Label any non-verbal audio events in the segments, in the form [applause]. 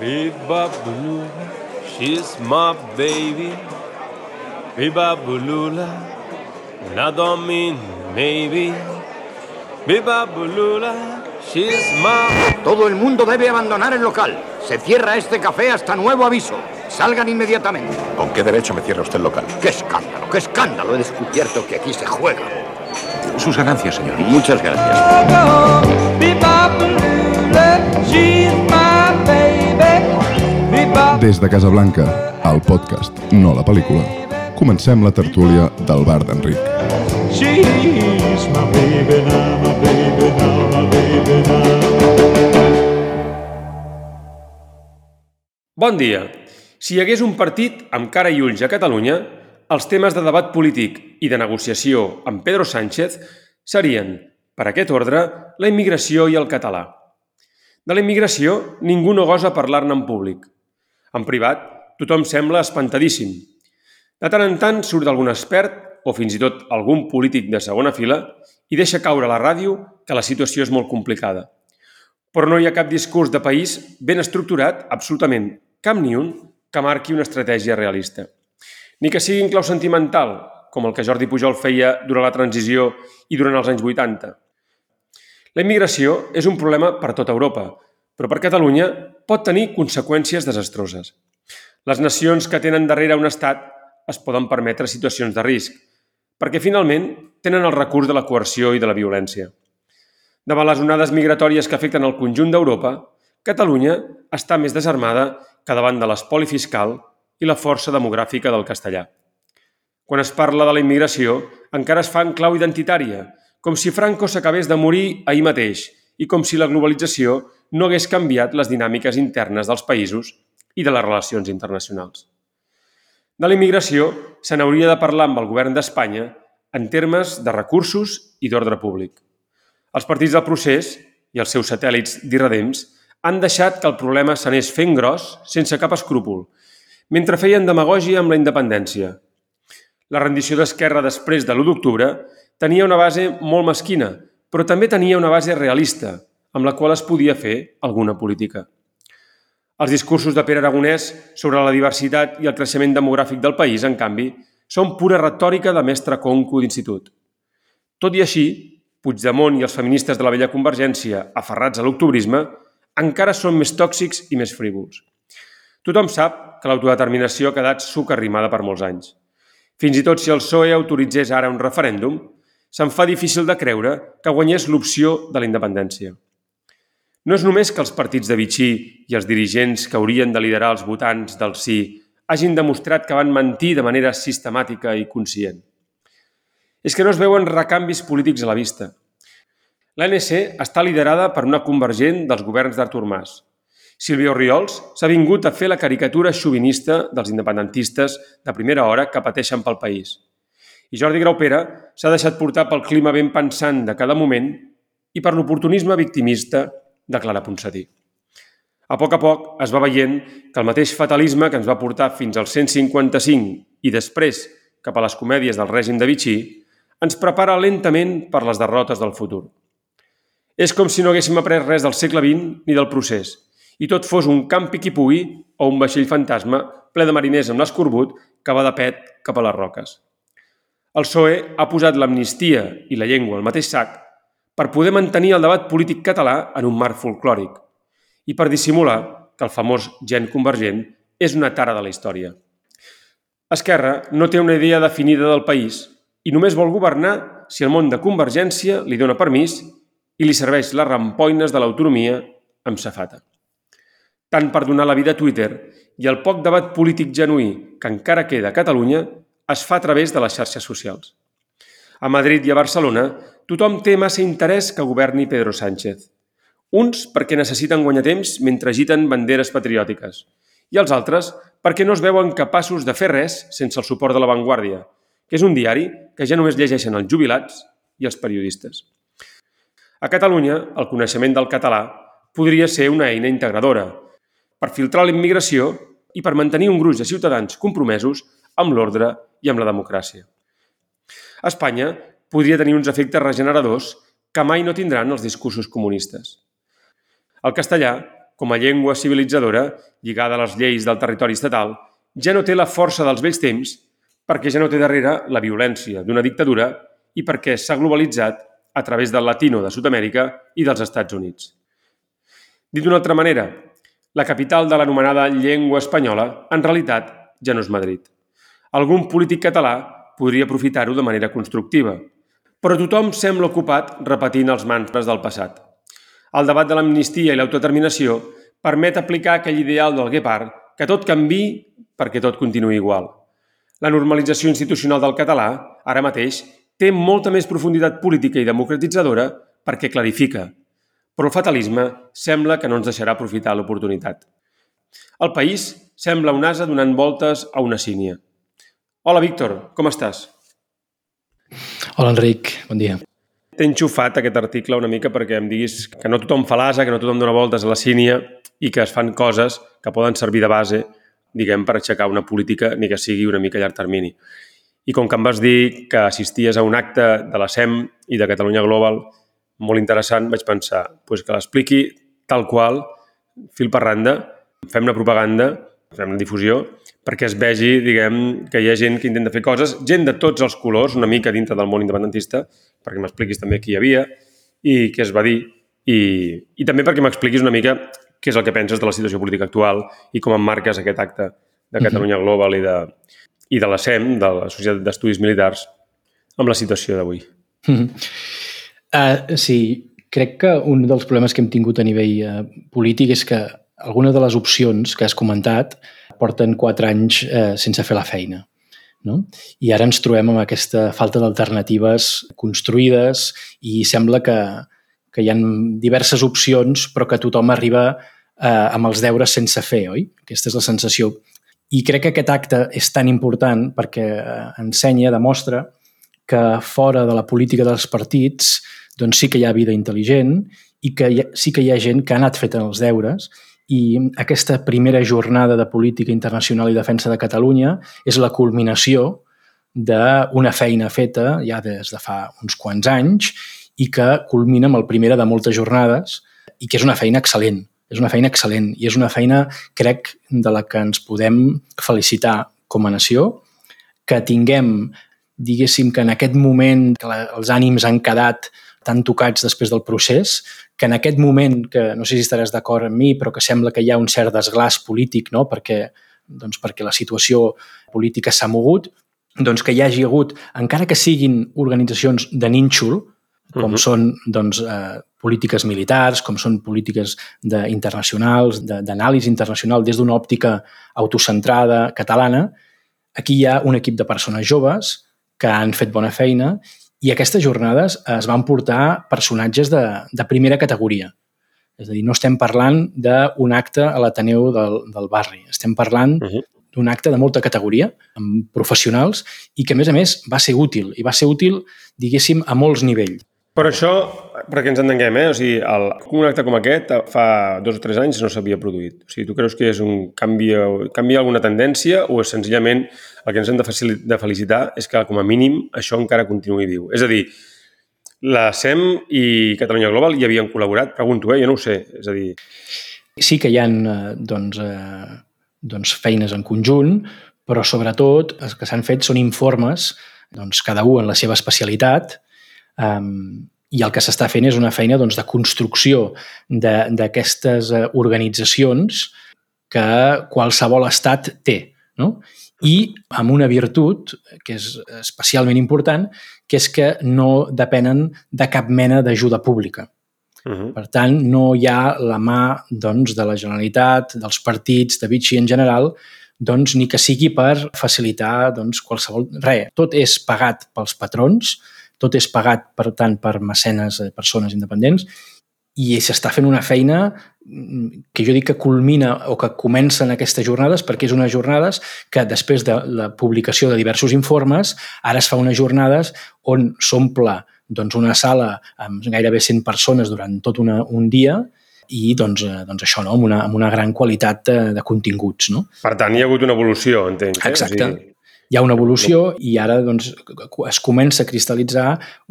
Biba Bulula, she's my baby. Biba Bulula, I don't mean maybe. Biba Bulula, she's my. Todo el mundo debe abandonar el local. Se cierra este café hasta nuevo aviso. Salgan inmediatamente. ¿Con qué derecho me cierra usted el local? ¡Qué escándalo! ¡Qué escándalo! He descubierto que aquí se juega. Sus ganancias, señor. Muchas gracias. Des de Casablanca, el podcast, no la pel·lícula, comencem la tertúlia del bar d'Enric. Bon dia. Si hi hagués un partit amb cara i ulls a Catalunya, els temes de debat polític i de negociació amb Pedro Sánchez serien, per aquest ordre, la immigració i el català. De la immigració, ningú no gosa parlar-ne en públic. En privat, tothom sembla espantadíssim. De tant en tant surt algun expert o fins i tot algun polític de segona fila i deixa caure a la ràdio que la situació és molt complicada. Però no hi ha cap discurs de país ben estructurat, absolutament cap ni un, que marqui una estratègia realista. Ni que sigui en clau sentimental, com el que Jordi Pujol feia durant la transició i durant els anys 80. La immigració és un problema per tota Europa, però per Catalunya pot tenir conseqüències desastroses. Les nacions que tenen darrere un estat es poden permetre situacions de risc, perquè finalment tenen el recurs de la coerció i de la violència. Davant les onades migratòries que afecten el conjunt d'Europa, Catalunya està més desarmada que davant de l'espoli fiscal i la força demogràfica del castellà. Quan es parla de la immigració, encara es fa en clau identitària, com si Franco s'acabés de morir ahir mateix i com si la globalització no hagués canviat les dinàmiques internes dels països i de les relacions internacionals. De la immigració se n'hauria de parlar amb el govern d'Espanya en termes de recursos i d'ordre públic. Els partits del procés i els seus satèl·lits d'irredems han deixat que el problema s'anés fent gros sense cap escrúpol, mentre feien demagògia amb la independència. La rendició d'Esquerra després de l'1 d'octubre tenia una base molt mesquina, però també tenia una base realista, amb la qual es podia fer alguna política. Els discursos de Pere Aragonès sobre la diversitat i el creixement demogràfic del país, en canvi, són pura retòrica de mestre conco d'institut. Tot i així, Puigdemont i els feministes de la vella Convergència, aferrats a l'octubrisme, encara són més tòxics i més frívols. Tothom sap que l'autodeterminació ha quedat suca arrimada per molts anys. Fins i tot si el PSOE autoritzés ara un referèndum, se'n fa difícil de creure que guanyés l'opció de la independència. No és només que els partits de Vichy i els dirigents que haurien de liderar els votants del sí hagin demostrat que van mentir de manera sistemàtica i conscient. És que no es veuen recanvis polítics a la vista. L'ANC està liderada per una convergent dels governs d'Artur Mas. Silvio Riols s'ha vingut a fer la caricatura xovinista dels independentistes de primera hora que pateixen pel país. I Jordi Graupera s'ha deixat portar pel clima ben pensant de cada moment i per l'oportunisme victimista de Clara Ponsatí. A poc a poc es va veient que el mateix fatalisme que ens va portar fins al 155 i després cap a les comèdies del règim de Vichy ens prepara lentament per les derrotes del futur. És com si no haguéssim après res del segle XX ni del procés, i tot fos un campi qui pugui o un vaixell fantasma ple de mariners amb l'escorbut que va de pet cap a les roques. El PSOE ha posat l'amnistia i la llengua al mateix sac per poder mantenir el debat polític català en un marc folclòric i per dissimular que el famós gen convergent és una tara de la història. Esquerra no té una idea definida del país i només vol governar si el món de Convergència li dona permís i li serveix les rampoines de l'autonomia amb safata. Tant per donar la vida a Twitter i el poc debat polític genuí que encara queda a Catalunya es fa a través de les xarxes socials. A Madrid i a Barcelona, tothom té massa interès que governi Pedro Sánchez. Uns perquè necessiten guanyar temps mentre agiten banderes patriòtiques i els altres perquè no es veuen capaços de fer res sense el suport de La Vanguardia, que és un diari que ja només llegeixen els jubilats i els periodistes. A Catalunya, el coneixement del català podria ser una eina integradora per filtrar la immigració i per mantenir un gruix de ciutadans compromesos amb l'ordre i amb la democràcia. Espanya podria tenir uns efectes regeneradors que mai no tindran els discursos comunistes. El castellà com a llengua civilitzadora, lligada a les lleis del territori estatal, ja no té la força dels vells temps perquè ja no té darrere la violència d'una dictadura i perquè s'ha globalitzat a través del latino de Sud-amèrica i dels Estats Units. Dit d'una altra manera, la capital de l'anomenada llengua espanyola, en realitat, ja no és Madrid. Algun polític català podria aprofitar-ho de manera constructiva, però tothom sembla ocupat repetint els mantres del passat. El debat de l'amnistia i l'autodeterminació permet aplicar aquell ideal del guepard que tot canvi perquè tot continuï igual. La normalització institucional del català, ara mateix, té molta més profunditat política i democratitzadora perquè clarifica, però el fatalisme sembla que no ens deixarà aprofitar l'oportunitat. El país sembla un asa donant voltes a una sínia. Hola, Víctor, com estàs? Hola, Enric, bon dia. T'he enxufat aquest article una mica perquè em diguis que no tothom fa l'asa, que no tothom dona voltes a la sínia i que es fan coses que poden servir de base, diguem, per aixecar una política, ni que sigui una mica a llarg termini. I com que em vas dir que assisties a un acte de la SEM i de Catalunya Global molt interessant, vaig pensar pues, que l'expliqui tal qual, fil per randa, fem una propaganda, fem una difusió, perquè es vegi, diguem, que hi ha gent que intenta fer coses, gent de tots els colors, una mica dintre del món independentista, perquè m'expliquis també qui hi havia i què es va dir, i, i també perquè m'expliquis una mica què és el que penses de la situació política actual i com emmarques aquest acte de Catalunya Global i de, i de la SEM, de la Societat d'Estudis Militars, amb la situació d'avui. Mm -hmm. uh, sí, crec que un dels problemes que hem tingut a nivell uh, polític és que algunes de les opcions que has comentat porten quatre anys uh, sense fer la feina. No? I ara ens trobem amb aquesta falta d'alternatives construïdes i sembla que, que hi ha diverses opcions però que tothom arriba eh, amb els deures sense fer, oi? Aquesta és la sensació i crec que aquest acte és tan important perquè eh, ensenya, demostra que fora de la política dels partits doncs sí que hi ha vida intel·ligent i que ha, sí que hi ha gent que ha anat fent els deures i aquesta primera jornada de política internacional i defensa de Catalunya és la culminació d'una feina feta ja des de fa uns quants anys i que culmina amb el primera de moltes jornades i que és una feina excel·lent és una feina excel·lent i és una feina, crec, de la que ens podem felicitar com a nació, que tinguem, diguéssim, que en aquest moment que els ànims han quedat tan tocats després del procés, que en aquest moment, que no sé si estaràs d'acord amb mi, però que sembla que hi ha un cert desglàs polític, no? perquè, doncs perquè la situació política s'ha mogut, doncs que hi hagi hagut, encara que siguin organitzacions de nínxol, com uh -huh. són doncs, eh, polítiques militars, com són polítiques de, internacionals, d'anàlisi internacional des d'una òptica autocentrada catalana, aquí hi ha un equip de persones joves que han fet bona feina i aquestes jornades es van portar personatges de, de primera categoria. És a dir, no estem parlant d'un acte a l'Ateneu del, del barri, estem parlant uh -huh. d'un acte de molta categoria, amb professionals, i que, a més a més, va ser útil, i va ser útil, diguéssim, a molts nivells. Per això, perquè ens entenguem, eh? o sigui, el, un acte com aquest fa dos o tres anys no s'havia produït. O sigui, tu creus que és un canvi, canvia alguna tendència o és senzillament el que ens hem de, de felicitar és que, com a mínim, això encara continuï viu. És a dir, la SEM i Catalunya Global hi havien col·laborat? Pregunto, eh? jo no ho sé. És a dir... Sí que hi ha eh, doncs, eh, doncs feines en conjunt, però sobretot els que s'han fet són informes, doncs, cada un en la seva especialitat, Um, I el que s'està fent és una feina doncs, de construcció d'aquestes eh, organitzacions que qualsevol estat té. No? I amb una virtut que és especialment important, que és que no depenen de cap mena d'ajuda pública. Uh -huh. Per tant, no hi ha la mà doncs, de la Generalitat, dels partits, de Vichy en general, doncs, ni que sigui per facilitar doncs, qualsevol... Res, tot és pagat pels patrons, tot és pagat, per tant, per mecenes, eh, persones independents, i s'està fent una feina mm, que jo dic que culmina o que comencen aquestes jornades perquè és unes jornades que després de la publicació de diversos informes ara es fa unes jornades on s'omple doncs, una sala amb gairebé 100 persones durant tot una, un dia i doncs, eh, doncs això, no? amb, una, amb una gran qualitat de, de continguts. No? Per tant, hi ha hagut una evolució, entenc. Eh? Exacte. O sigui, hi ha una evolució i ara doncs, es comença a cristal·litzar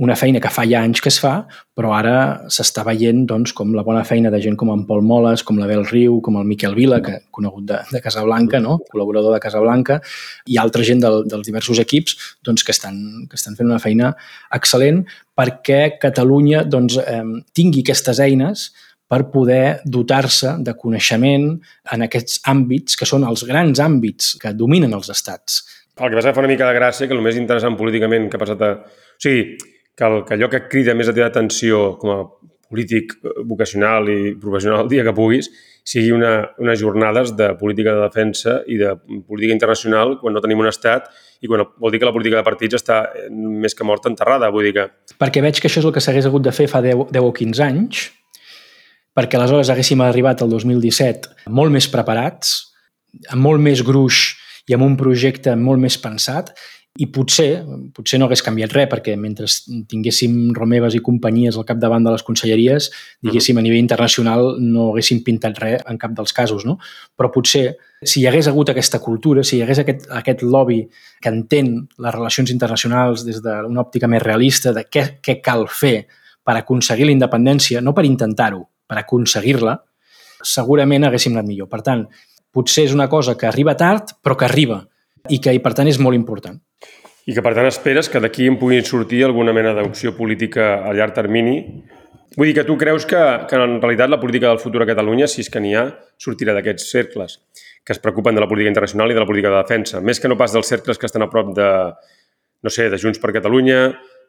una feina que fa ja anys que es fa, però ara s'està veient doncs, com la bona feina de gent com en Pol Moles, com l'Abel Riu, com el Miquel Vila, que conegut de, de Casablanca, no? col·laborador de Casablanca, i altra gent del, dels diversos equips doncs, que, estan, que estan fent una feina excel·lent perquè Catalunya doncs, eh, tingui aquestes eines per poder dotar-se de coneixement en aquests àmbits que són els grans àmbits que dominen els estats el que passa fa una mica de gràcia que el més interessant políticament que ha passat a... O sigui, que, el, que allò que crida més a teva atenció com a polític eh, vocacional i professional [laughs] el dia que puguis sigui una, unes jornades de política de defensa i de política internacional quan no tenim un estat i quan vol dir que la política de partits està eh, més que morta enterrada. Vull dir que... Perquè veig que això és el que s'hagués hagut de fer fa 10, 10 o 15 anys, perquè aleshores haguéssim arribat al 2017 molt més preparats, amb molt més gruix i amb un projecte molt més pensat i potser, potser no hagués canviat res, perquè mentre tinguéssim Romeves i companyies al capdavant de les conselleries, diguéssim, a nivell internacional no haguéssim pintat res en cap dels casos, no? Però potser, si hi hagués hagut aquesta cultura, si hi hagués aquest, aquest lobby que entén les relacions internacionals des d'una òptica més realista de què, què cal fer per aconseguir la independència, no per intentar-ho, per aconseguir-la, segurament haguéssim anat millor. Per tant, potser és una cosa que arriba tard, però que arriba i que, i per tant, és molt important. I que, per tant, esperes que d'aquí en puguin sortir alguna mena d'opció política a llarg termini. Vull dir que tu creus que, que en realitat la política del futur a Catalunya, si és que n'hi ha, sortirà d'aquests cercles que es preocupen de la política internacional i de la política de defensa, més que no pas dels cercles que estan a prop de, no sé, de Junts per Catalunya,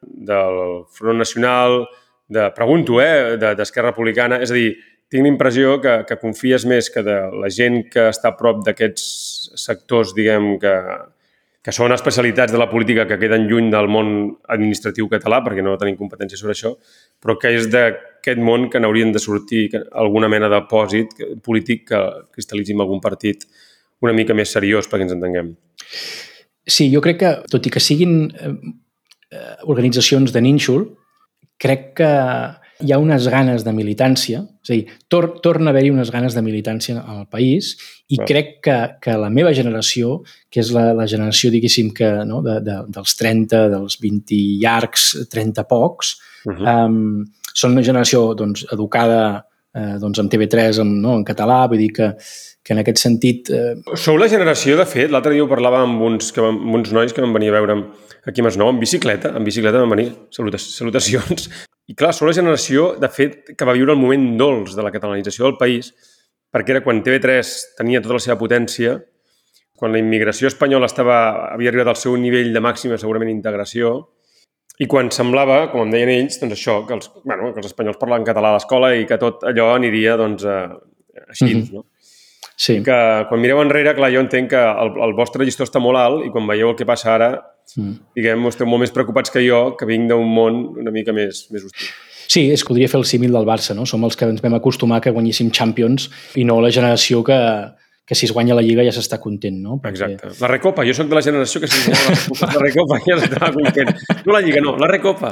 del Front Nacional, de, pregunto, eh, d'Esquerra de, Republicana, és a dir, tinc l'impressió que, que confies més que de la gent que està a prop d'aquests sectors, diguem, que, que són especialitats de la política que queden lluny del món administratiu català, perquè no tenim competència sobre això, però que és d'aquest món que n'haurien de sortir alguna mena de pòsit polític que cristal·litzi algun partit una mica més seriós, perquè ens entenguem. Sí, jo crec que, tot i que siguin eh, organitzacions de nínxol, crec que hi ha unes ganes de militància, és a dir, tor torna a haver-hi unes ganes de militància al país i Clar. crec que, que la meva generació, que és la, la generació, diguéssim, que, no, de, de, dels 30, dels 20 llargs, 30 pocs, uh -huh. um, són una generació doncs, educada eh, doncs, amb TV3 en, no, en català, vull dir que, que en aquest sentit... Eh... Sou la generació, de fet, l'altre dia ho parlava amb uns, que, amb uns nois que van venir a veure'm aquí a Masnou, en bicicleta, en bicicleta van venir, salutacions, i clar, sou la generació, de fet, que va viure el moment dolç de la catalanització del país, perquè era quan TV3 tenia tota la seva potència, quan la immigració espanyola estava, havia arribat al seu nivell de màxima, segurament, integració, i quan semblava, com em deien ells, doncs això, que els, bueno, que els espanyols parlaven català a l'escola i que tot allò aniria doncs, així, mm -hmm. no? Sí. que quan mireu enrere, clar, jo entenc que el, el vostre llistó està molt alt i quan veieu el que passa ara, mm. diguem, esteu molt més preocupats que jo, que vinc d'un món una mica més, més hostil. Sí, és que podria fer el símil del Barça, no? Som els que ens vam acostumar que guanyéssim Champions i no la generació que, que si es guanya la Lliga ja s'està content, no? Perquè... Exacte. La Recopa, jo sóc de la generació que si es guanya la, Recopa ja s'està content. No la Lliga, no, la Recopa.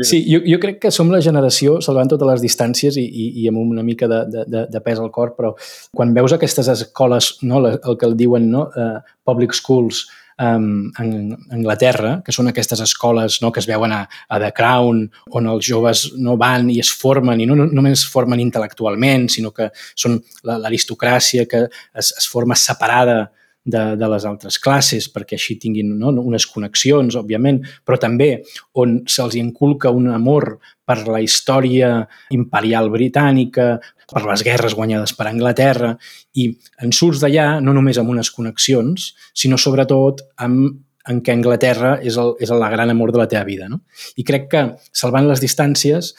Sí, jo, jo crec que som la generació, salvant totes les distàncies i, i, i amb una mica de, de, de pes al cor, però quan veus aquestes escoles, no, el que el diuen no, uh, public schools, um, en Anglaterra, que són aquestes escoles no, que es veuen a, a The Crown, on els joves no van i es formen, i no, no només es formen intel·lectualment, sinó que són l'aristocràcia que es, es forma separada de, de les altres classes perquè així tinguin no, unes connexions, òbviament, però també on se'ls inculca un amor per la història imperial britànica, per les guerres guanyades per Anglaterra, i en surts d'allà no només amb unes connexions, sinó sobretot amb en què Anglaterra és, el, és la gran amor de la teva vida. No? I crec que, salvant les distàncies,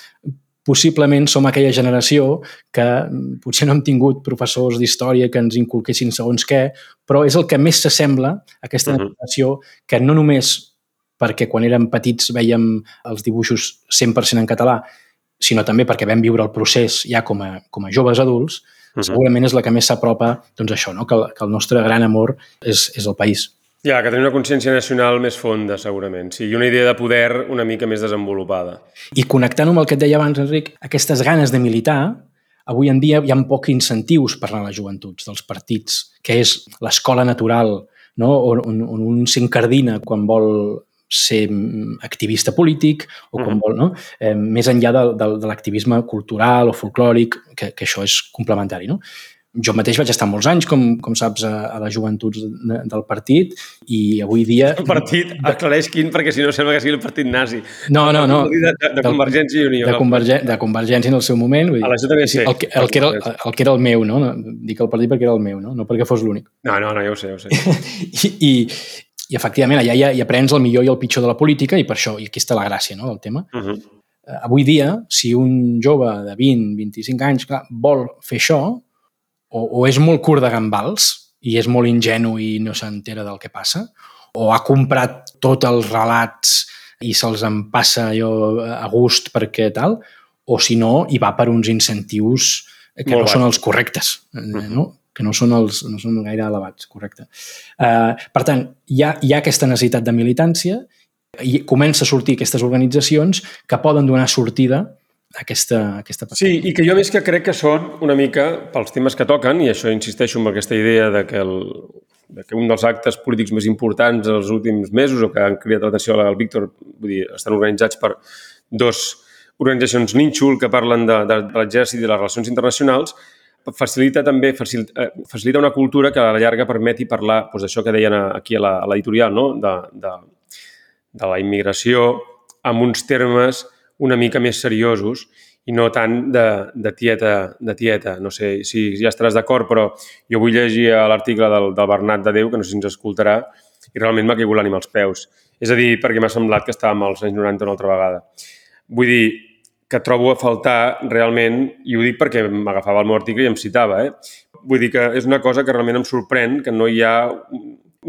possiblement som aquella generació que mm, potser no hem tingut professors d'història que ens inculquessin segons què, però és el que més s'assembla a aquesta uh -huh. generació que no només perquè quan érem petits veiem els dibuixos 100% en català, sinó també perquè vam viure el procés ja com a, com a joves adults, uh -huh. segurament és la que més s'apropa doncs això, no? que, que el nostre gran amor és, és el país. Ja, que tenir una consciència nacional més fonda, segurament. Sí, i una idea de poder una mica més desenvolupada. I connectant amb el que et deia abans, Enric, aquestes ganes de militar, avui en dia hi ha pocs incentius per a les joventuts dels partits, que és l'escola natural no? on, on, on un s'incardina quan vol ser mm, activista polític o com vol, no? Eh, més enllà de, de, de l'activisme cultural o folclòric, que, que això és complementari. No? Jo mateix vaig estar molts anys, com, com saps, a, a les joventuts de, del partit i avui dia... El partit, aclareix quin, perquè si no sembla que sigui el partit nazi. No, no, no. De, de, de Convergència i Unió. De, Convergència, de Convergència en el seu moment. Vull dir, A també sé. el, que, el, que era, el que era el meu, no? Dic el partit perquè era el meu, no? No perquè fos l'únic. No, no, no, ja ho sé, ja ho sé. [laughs] I, i, i efectivament allà ja hi aprens el millor i el pitjor de la política i per això, i aquí està la gràcia no, del tema. Uh -huh. Eh, Avui dia, si un jove de 20, 25 anys clar, vol fer això, o, o és molt curt de gambals i és molt ingenu i no s'entera del que passa, o ha comprat tots els relats i se'ls en passa allò a gust perquè tal, o si no, hi va per uns incentius que Molt no són els correctes, eh, no? que no són, els, no són gaire elevats, correcte. Uh, per tant, hi ha, hi ha aquesta necessitat de militància i comença a sortir aquestes organitzacions que poden donar sortida a aquesta, aquesta Sí, i que jo més que crec que són una mica pels temes que toquen, i això insisteixo en aquesta idea de que, el, de que un dels actes polítics més importants dels últims mesos o que han cridat l'atenció al Víctor, vull dir, estan organitzats per dos organitzacions nínxol que parlen de, de, de l'exèrcit i de les relacions internacionals, facilita també facilita, eh, facilita una cultura que a la llarga permeti parlar doncs, d'això que deien aquí a la- a l'editorial, no? de, de, de la immigració amb uns termes una mica més seriosos i no tant de, de, tieta, de tieta. No sé si ja estaràs d'acord, però jo vull llegir l'article del, del Bernat de Déu, que no sé si ens escoltarà, i realment m'ha caigut l'ànima als peus. És a dir, perquè m'ha semblat que estàvem als anys 90 una altra vegada. Vull dir que trobo a faltar realment, i ho dic perquè m'agafava el meu article i em citava, eh? vull dir que és una cosa que realment em sorprèn, que no hi ha,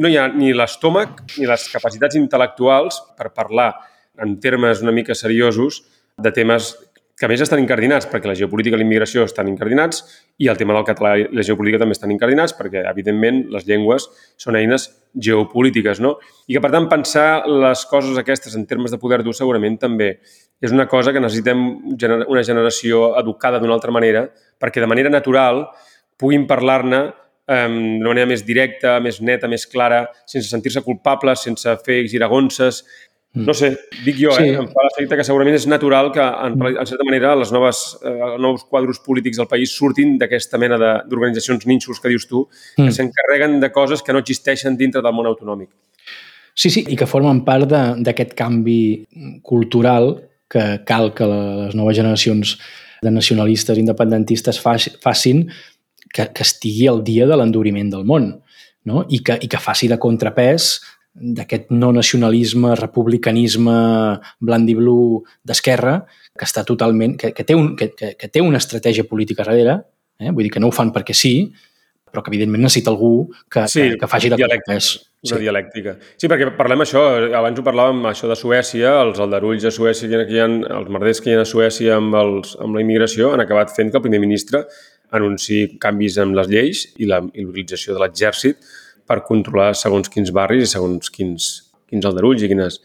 no hi ha ni l'estómac ni les capacitats intel·lectuals per parlar en termes una mica seriosos de temes que a més estan incardinats, perquè la geopolítica i la immigració estan incardinats i el tema del català i la geopolítica també estan incardinats, perquè, evidentment, les llengües són eines geopolítiques, no? I que, per tant, pensar les coses aquestes en termes de poder dur segurament també és una cosa que necessitem una generació educada d'una altra manera perquè de manera natural puguin parlar-ne eh, d'una manera més directa, més neta, més clara, sense sentir-se culpables, sense fer giragonses. No sé, dic jo, Sí. eh? em fa l'efecte que segurament és natural que, en, en certa manera, les noves, eh, els nous quadros polítics del país surtin d'aquesta mena d'organitzacions nínxols que dius tu, que Mm. s'encarreguen de coses que no existeixen dintre del món autonòmic. Sí, sí, i que formen part de- d'aquest canvi cultural que cal que les noves generacions de nacionalistes independentistes faci- facin que, que estigui al dia de l'enduriment del món no? I, que, i que faci de contrapès d'aquest no nacionalisme, republicanisme blanc i blu d'esquerra que està totalment, que, que, té un, que, que, que té una estratègia política darrere, eh? vull dir que no ho fan perquè sí, però que evidentment necessita algú que, Sí, que, que faci de dialèctica, contrapès. Una dialèctica. Sí, perquè parlem això, abans ho parlàvem, això de Suècia, els aldarulls a Suècia, que hi ha, els merders que hi ha a Suècia amb, els, amb la immigració han acabat fent que el primer ministre anunciï canvis en les lleis i la i l'utilització de l'exèrcit per controlar segons quins barris i segons quins, quins aldarulls i quines...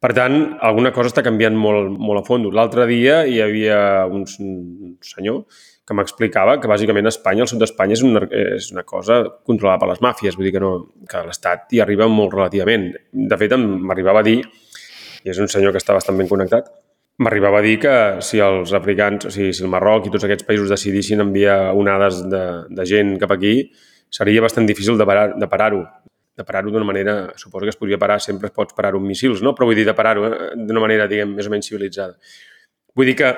Per tant, alguna cosa està canviant molt, molt a fons. L'altre dia hi havia un, senyor que m'explicava que bàsicament Espanya, el sud d'Espanya, és, una, és una cosa controlada per les màfies, vull dir que, no, que l'Estat hi arriba molt relativament. De fet, m'arribava a dir, i és un senyor que està bastant ben connectat, m'arribava a dir que si els africans, o sigui, si el Marroc i tots aquests països decidissin enviar onades de, de gent cap aquí, seria bastant difícil de parar- de parar-ho. De parar-ho d'una manera, suposo que es podria parar, sempre es pots parar-ho amb missils, no? però vull dir de parar-ho eh, d'una manera, diguem, més o menys civilitzada. Vull dir que,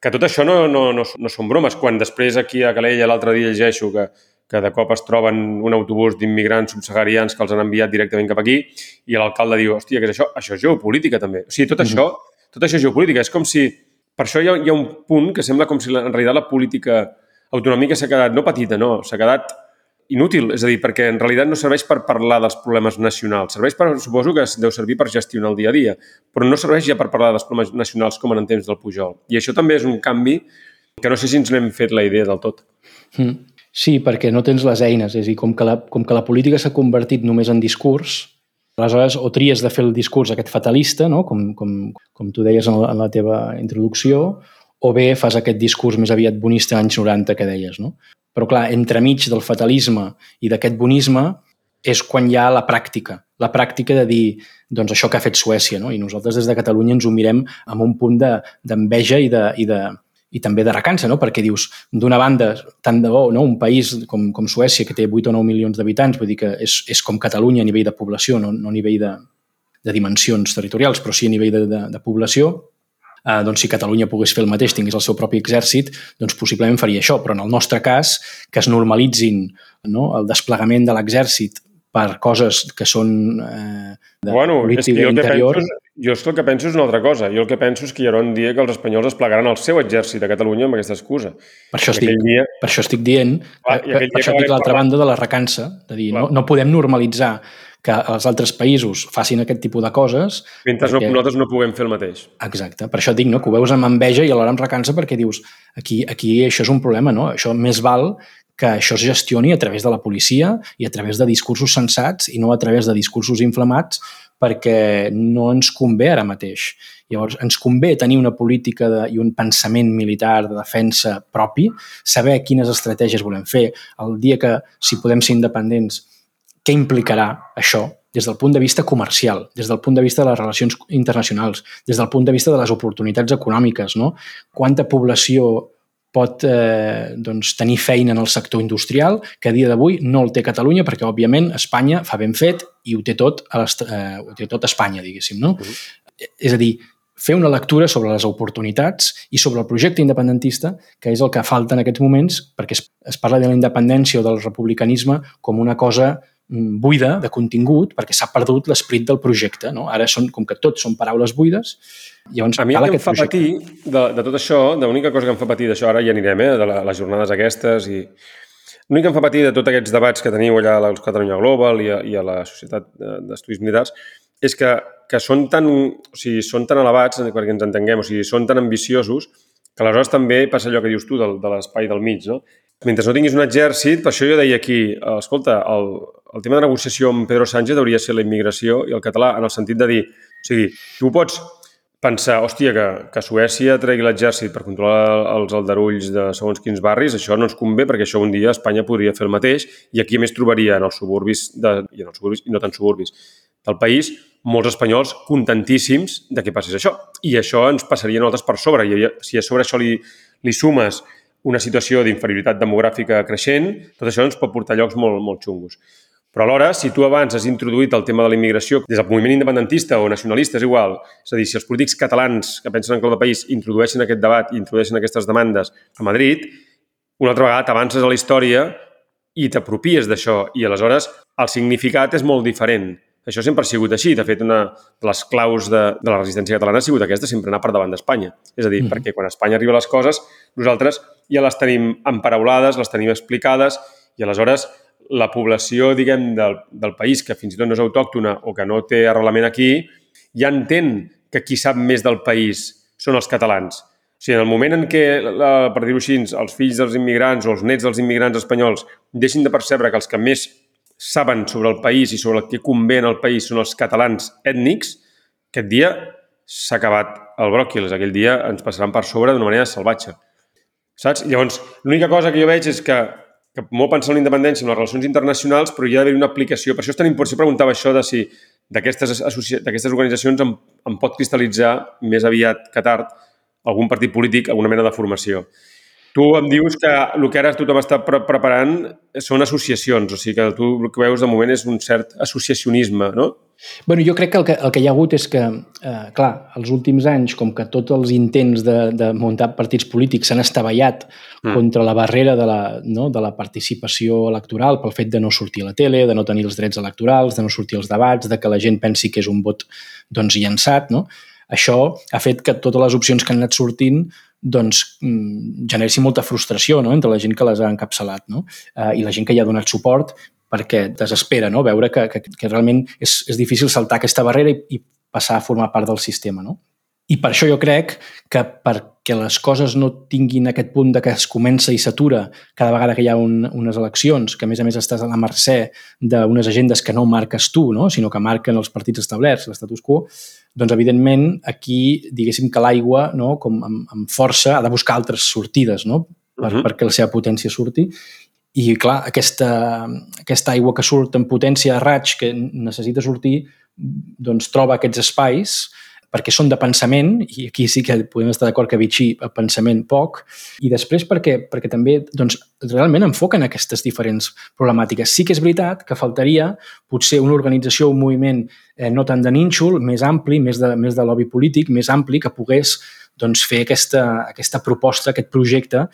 que tot això no, no, no, no són bromes. Quan després aquí a Calella l'altre dia llegeixo que, que de cop es troben un autobús d'immigrants subsaharians que els han enviat directament cap aquí i l'alcalde diu, hòstia, què és això? Això és geopolítica també. O sigui, tot això, tot això és geopolítica. És com si... Per això hi ha, hi ha un punt que sembla com si la, en realitat la política autonòmica s'ha quedat, no petita, no, s'ha quedat inútil, és a dir, perquè en realitat no serveix per parlar dels problemes nacionals, serveix per, suposo que deu servir per gestionar el dia a dia, però no serveix ja per parlar dels problemes nacionals com en temps del Pujol. I això també és un canvi que no sé si ens n'hem fet la idea del tot. Mm. Sí, perquè no tens les eines. És a dir, com que la, com que la política s'ha convertit només en discurs, aleshores o tries de fer el discurs aquest fatalista, no? com, com, com tu deies en la, en la teva introducció, o bé fas aquest discurs més aviat bonista anys 90 que deies. No? Però clar, entremig del fatalisme i d'aquest bonisme és quan hi ha la pràctica. La pràctica de dir, doncs això que ha fet Suècia, no? I nosaltres des de Catalunya ens ho mirem amb un punt d'enveja de, i, de, i, de, i també de recança, no? Perquè dius, d'una banda, tant de bo, no? un país com, com Suècia, que té 8 o 9 milions d'habitants, vull dir que és, és com Catalunya a nivell de població, no, no a nivell de, de dimensions territorials, però sí a nivell de, de, de població, eh, doncs si Catalunya pogués fer el mateix, tingués el seu propi exèrcit, doncs possiblement faria això. Però en el nostre cas, que es normalitzin no, el desplegament de l'exèrcit per coses que són eh, de bueno, política jo interior... Penso, jo és que el que penso és una altra cosa. Jo el que penso és que hi haurà un dia que els espanyols desplegaran el seu exèrcit a Catalunya amb aquesta excusa. Per això, estic, dia... per això estic dient, Clar, que, per això dic l'altra banda de la recança, de dir, no, no podem normalitzar que els altres països facin aquest tipus de coses... Mentre perquè... no, nosaltres no puguem fer el mateix. Exacte. Per això dic no, que ho veus amb enveja i alhora amb recança perquè dius aquí, aquí això és un problema, no? Això més val que això es gestioni a través de la policia i a través de discursos sensats i no a través de discursos inflamats perquè no ens convé ara mateix. Llavors, ens convé tenir una política de, i un pensament militar de defensa propi, saber quines estratègies volem fer. El dia que, si podem ser independents, què implicarà això des del punt de vista comercial, des del punt de vista de les relacions internacionals, des del punt de vista de les oportunitats econòmiques, no? Quanta població pot eh, doncs, tenir feina en el sector industrial, que a dia d'avui no el té Catalunya, perquè, òbviament, Espanya fa ben fet i ho té tot a, eh, ho té tot a Espanya, diguéssim. No? Uh -huh. És a dir, fer una lectura sobre les oportunitats i sobre el projecte independentista, que és el que falta en aquests moments, perquè es, es parla de la independència o del republicanisme com una cosa buida de contingut perquè s'ha perdut l'esperit del projecte. No? Ara, són, com que tot són paraules buides, llavors A mi cal el que em fa projecte. patir de, de tot això, l'única cosa que em fa patir d'això, ara ja anirem, eh, de la, les jornades aquestes i... L'únic que em fa patir de tots aquests debats que teniu allà a la Catalunya Global i a, i a la Societat d'Estudis Militars és que, que són, tan, o sigui, són tan elevats, perquè ens entenguem, o sigui, són tan ambiciosos que aleshores també passa allò que dius tu del, de l'espai del mig, no? Mentre no tinguis un exèrcit, per això jo deia aquí, escolta, el, el tema de negociació amb Pedro Sánchez hauria de ser la immigració i el català, en el sentit de dir, o sigui, tu pots pensar, hòstia, que, que Suècia tregui l'exèrcit per controlar els aldarulls de segons quins barris, això no ens convé perquè això un dia Espanya podria fer el mateix i aquí a més trobaria en els suburbis, de, i en els suburbis i no tan suburbis del país, molts espanyols contentíssims de què passés això. I això ens passaria a nosaltres per sobre. I si a sobre això li, li sumes una situació d'inferioritat demogràfica creixent, tot això ens pot portar a llocs molt, molt xungos. Però alhora, si tu abans has introduït el tema de la immigració des del moviment independentista o nacionalista, és igual. És a dir, si els polítics catalans que pensen en clau de país introdueixen aquest debat i introdueixen aquestes demandes a Madrid, una altra vegada t'avances a la història i t'apropies d'això i aleshores el significat és molt diferent. Això sempre ha sigut així. De fet, una de les claus de, de la resistència catalana ha sigut aquesta, sempre anar per davant d'Espanya. És a dir, mm. perquè quan a Espanya arriba les coses, nosaltres ja les tenim emparaulades, les tenim explicades i aleshores la població, diguem, del, del país que fins i tot no és autòctona o que no té arrelament aquí, ja entén que qui sap més del país són els catalans. O sigui, en el moment en què, per dir-ho així, els fills dels immigrants o els nets dels immigrants espanyols deixin de percebre que els que més saben sobre el país i sobre el que convé en el país són els catalans ètnics, aquest dia s'ha acabat el bròquil. Aquell dia ens passaran per sobre d'una manera salvatge. Saps? Llavors, l'única cosa que jo veig és que que molt pensar en la independència, en les relacions internacionals, però hi ha d'haver una aplicació. Per això és tan important, si preguntava això de si d'aquestes organitzacions em, em pot cristal·litzar més aviat que tard algun partit polític, alguna mena de formació. Tu em dius que el que ara tothom està pre preparant són associacions, o sigui que tu el que veus de moment és un cert associacionisme, no? bueno, jo crec que el, que el que hi ha hagut és que, eh, clar, els últims anys, com que tots els intents de, de muntar partits polítics s'han estavellat mm. contra la barrera de la, no, de la participació electoral pel fet de no sortir a la tele, de no tenir els drets electorals, de no sortir als debats, de que la gent pensi que és un vot doncs, llançat, no? Això ha fet que totes les opcions que han anat sortint doncs, mm, generessin molta frustració no? entre la gent que les ha encapçalat no? eh, i la gent que hi ha donat suport perquè desespera no? veure que, que, que realment és, és difícil saltar aquesta barrera i, i passar a formar part del sistema. No? I per això jo crec que perquè les coses no tinguin aquest punt de que es comença i s'atura cada vegada que hi ha un, unes eleccions, que a més a més estàs a la mercè d'unes agendes que no marques tu, no? sinó que marquen els partits establerts, l'estatus quo, doncs evidentment aquí diguéssim que l'aigua no? com amb, amb força ha de buscar altres sortides no? per, uh -huh. perquè la seva potència surti I, clar, aquesta, aquesta aigua que surt en potència de raig que necessita sortir doncs troba aquests espais perquè són de pensament, i aquí sí que podem estar d'acord que Vichy a pensament poc, i després perquè, perquè també doncs, realment enfoquen aquestes diferents problemàtiques. Sí que és veritat que faltaria potser una organització, un moviment eh, no tant de nínxol, més ampli, més de, més de lobby polític, més ampli, que pogués doncs, fer aquesta, aquesta proposta, aquest projecte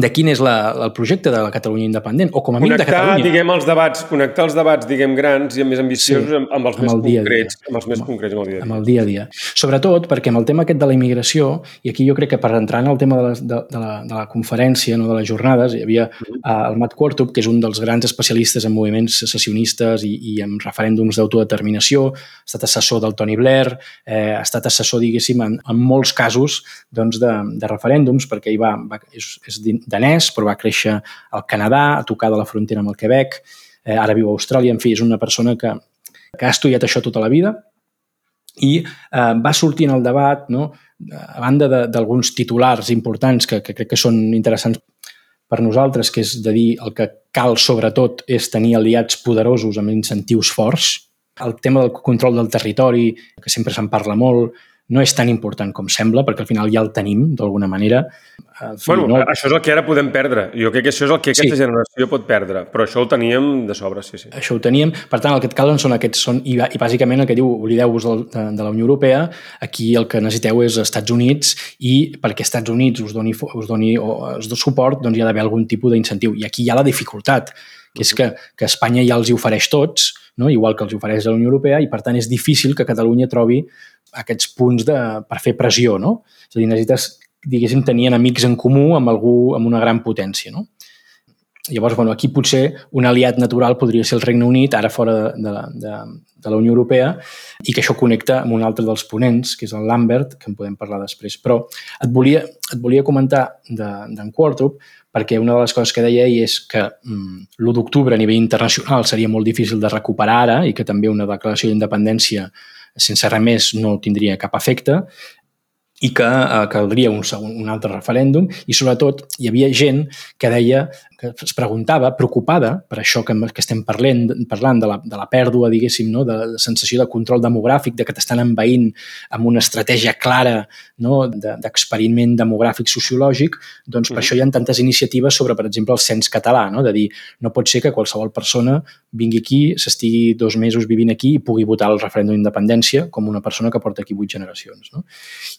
de quin és la, el projecte de la Catalunya independent, o com a mínim de Catalunya. diguem, els debats, connectar els debats, diguem, grans i més ambiciosos sí, amb, amb, els amb més el dia concrets, dia. amb els més amb, concrets amb el dia a dia. Amb el dia a dia. Sobretot perquè amb el tema aquest de la immigració, i aquí jo crec que per entrar en el tema de la, de, de la, de la conferència, no, de les jornades, hi havia uh, el Matt Quartup, que és un dels grans especialistes en moviments secessionistes i, i en referèndums d'autodeterminació, ha estat assessor del Tony Blair, eh, ha estat assessor, diguéssim, en, en molts casos doncs, de, de referèndums, perquè ell va, va, és, és danès, però va créixer al Canadà, a tocar de la frontera amb el Quebec, eh, ara viu a Austràlia, en fi, és una persona que, que ha estudiat això tota la vida i eh, va sortir en el debat, no? a banda d'alguns titulars importants que, que crec que són interessants per nosaltres, que és de dir el que cal sobretot és tenir aliats poderosos amb incentius forts, el tema del control del territori, que sempre se'n parla molt, no és tan important com sembla, perquè al final ja el tenim, d'alguna manera. Fi, bueno, no... això és el que ara podem perdre. Jo crec que això és el que aquesta sí. generació pot perdre, però això ho teníem de sobre, sí, sí. Això ho teníem. Per tant, el que et calen són aquests... Són, i, I bàsicament el que diu, oblideu-vos de, de, de la Unió Europea, aquí el que necessiteu és Estats Units i perquè Estats Units us doni, us doni o us doni suport, doncs hi ha d'haver algun tipus d'incentiu. I aquí hi ha la dificultat, que és que, que Espanya ja els hi ofereix tots, no? igual que els ofereix la Unió Europea, i per tant és difícil que Catalunya trobi aquests punts de, per fer pressió, no? És a dir, necessites, diguéssim, tenir enemics en comú amb algú amb una gran potència, no? Llavors, bueno, aquí potser un aliat natural podria ser el Regne Unit, ara fora de, de, de, de la Unió Europea, i que això connecta amb un altre dels ponents, que és el Lambert, que en podem parlar després. Però et volia, et volia comentar d'en de, Quartup, perquè una de les coses que deia ell és que mm, l'1 d'octubre a nivell internacional seria molt difícil de recuperar ara i que també una declaració d'independència sense res més no tindria cap efecte i que eh, caldria un, segon, un altre referèndum i sobretot hi havia gent que deia que es preguntava, preocupada per això que, que estem parlant, parlant de, la, de la pèrdua, diguéssim, no? de la sensació de control demogràfic, de que t'estan envaint amb una estratègia clara no? d'experiment de, demogràfic sociològic, doncs per mm. això hi ha tantes iniciatives sobre, per exemple, el cens català, no? de dir, no pot ser que qualsevol persona vingui aquí, s'estigui dos mesos vivint aquí i pugui votar el referèndum d'independència com una persona que porta aquí vuit generacions. No?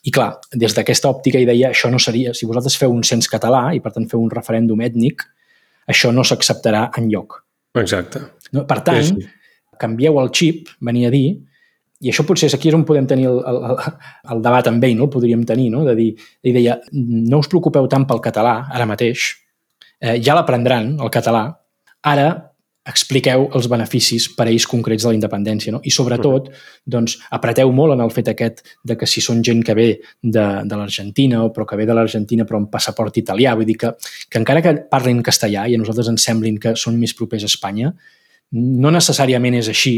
I clar, des d'aquesta òptica hi deia, això no seria, si vosaltres feu un cens català i per tant feu un referèndum ètnic, això no s'acceptarà en lloc. Exacte. No? Per tant, sí, sí. canvieu el xip, venia a dir, i això potser és aquí és on podem tenir el, el, el debat amb ell, no? el podríem tenir, no? de dir, ell deia, no us preocupeu tant pel català ara mateix, eh, ja l'aprendran, el català, ara expliqueu els beneficis per a ells concrets de la independència. No? I sobretot, doncs, apreteu molt en el fet aquest de que si són gent que ve de, de l'Argentina o però que ve de l'Argentina però amb passaport italià, vull dir que, que encara que parlin castellà i a nosaltres ens semblin que són més propers a Espanya, no necessàriament és així,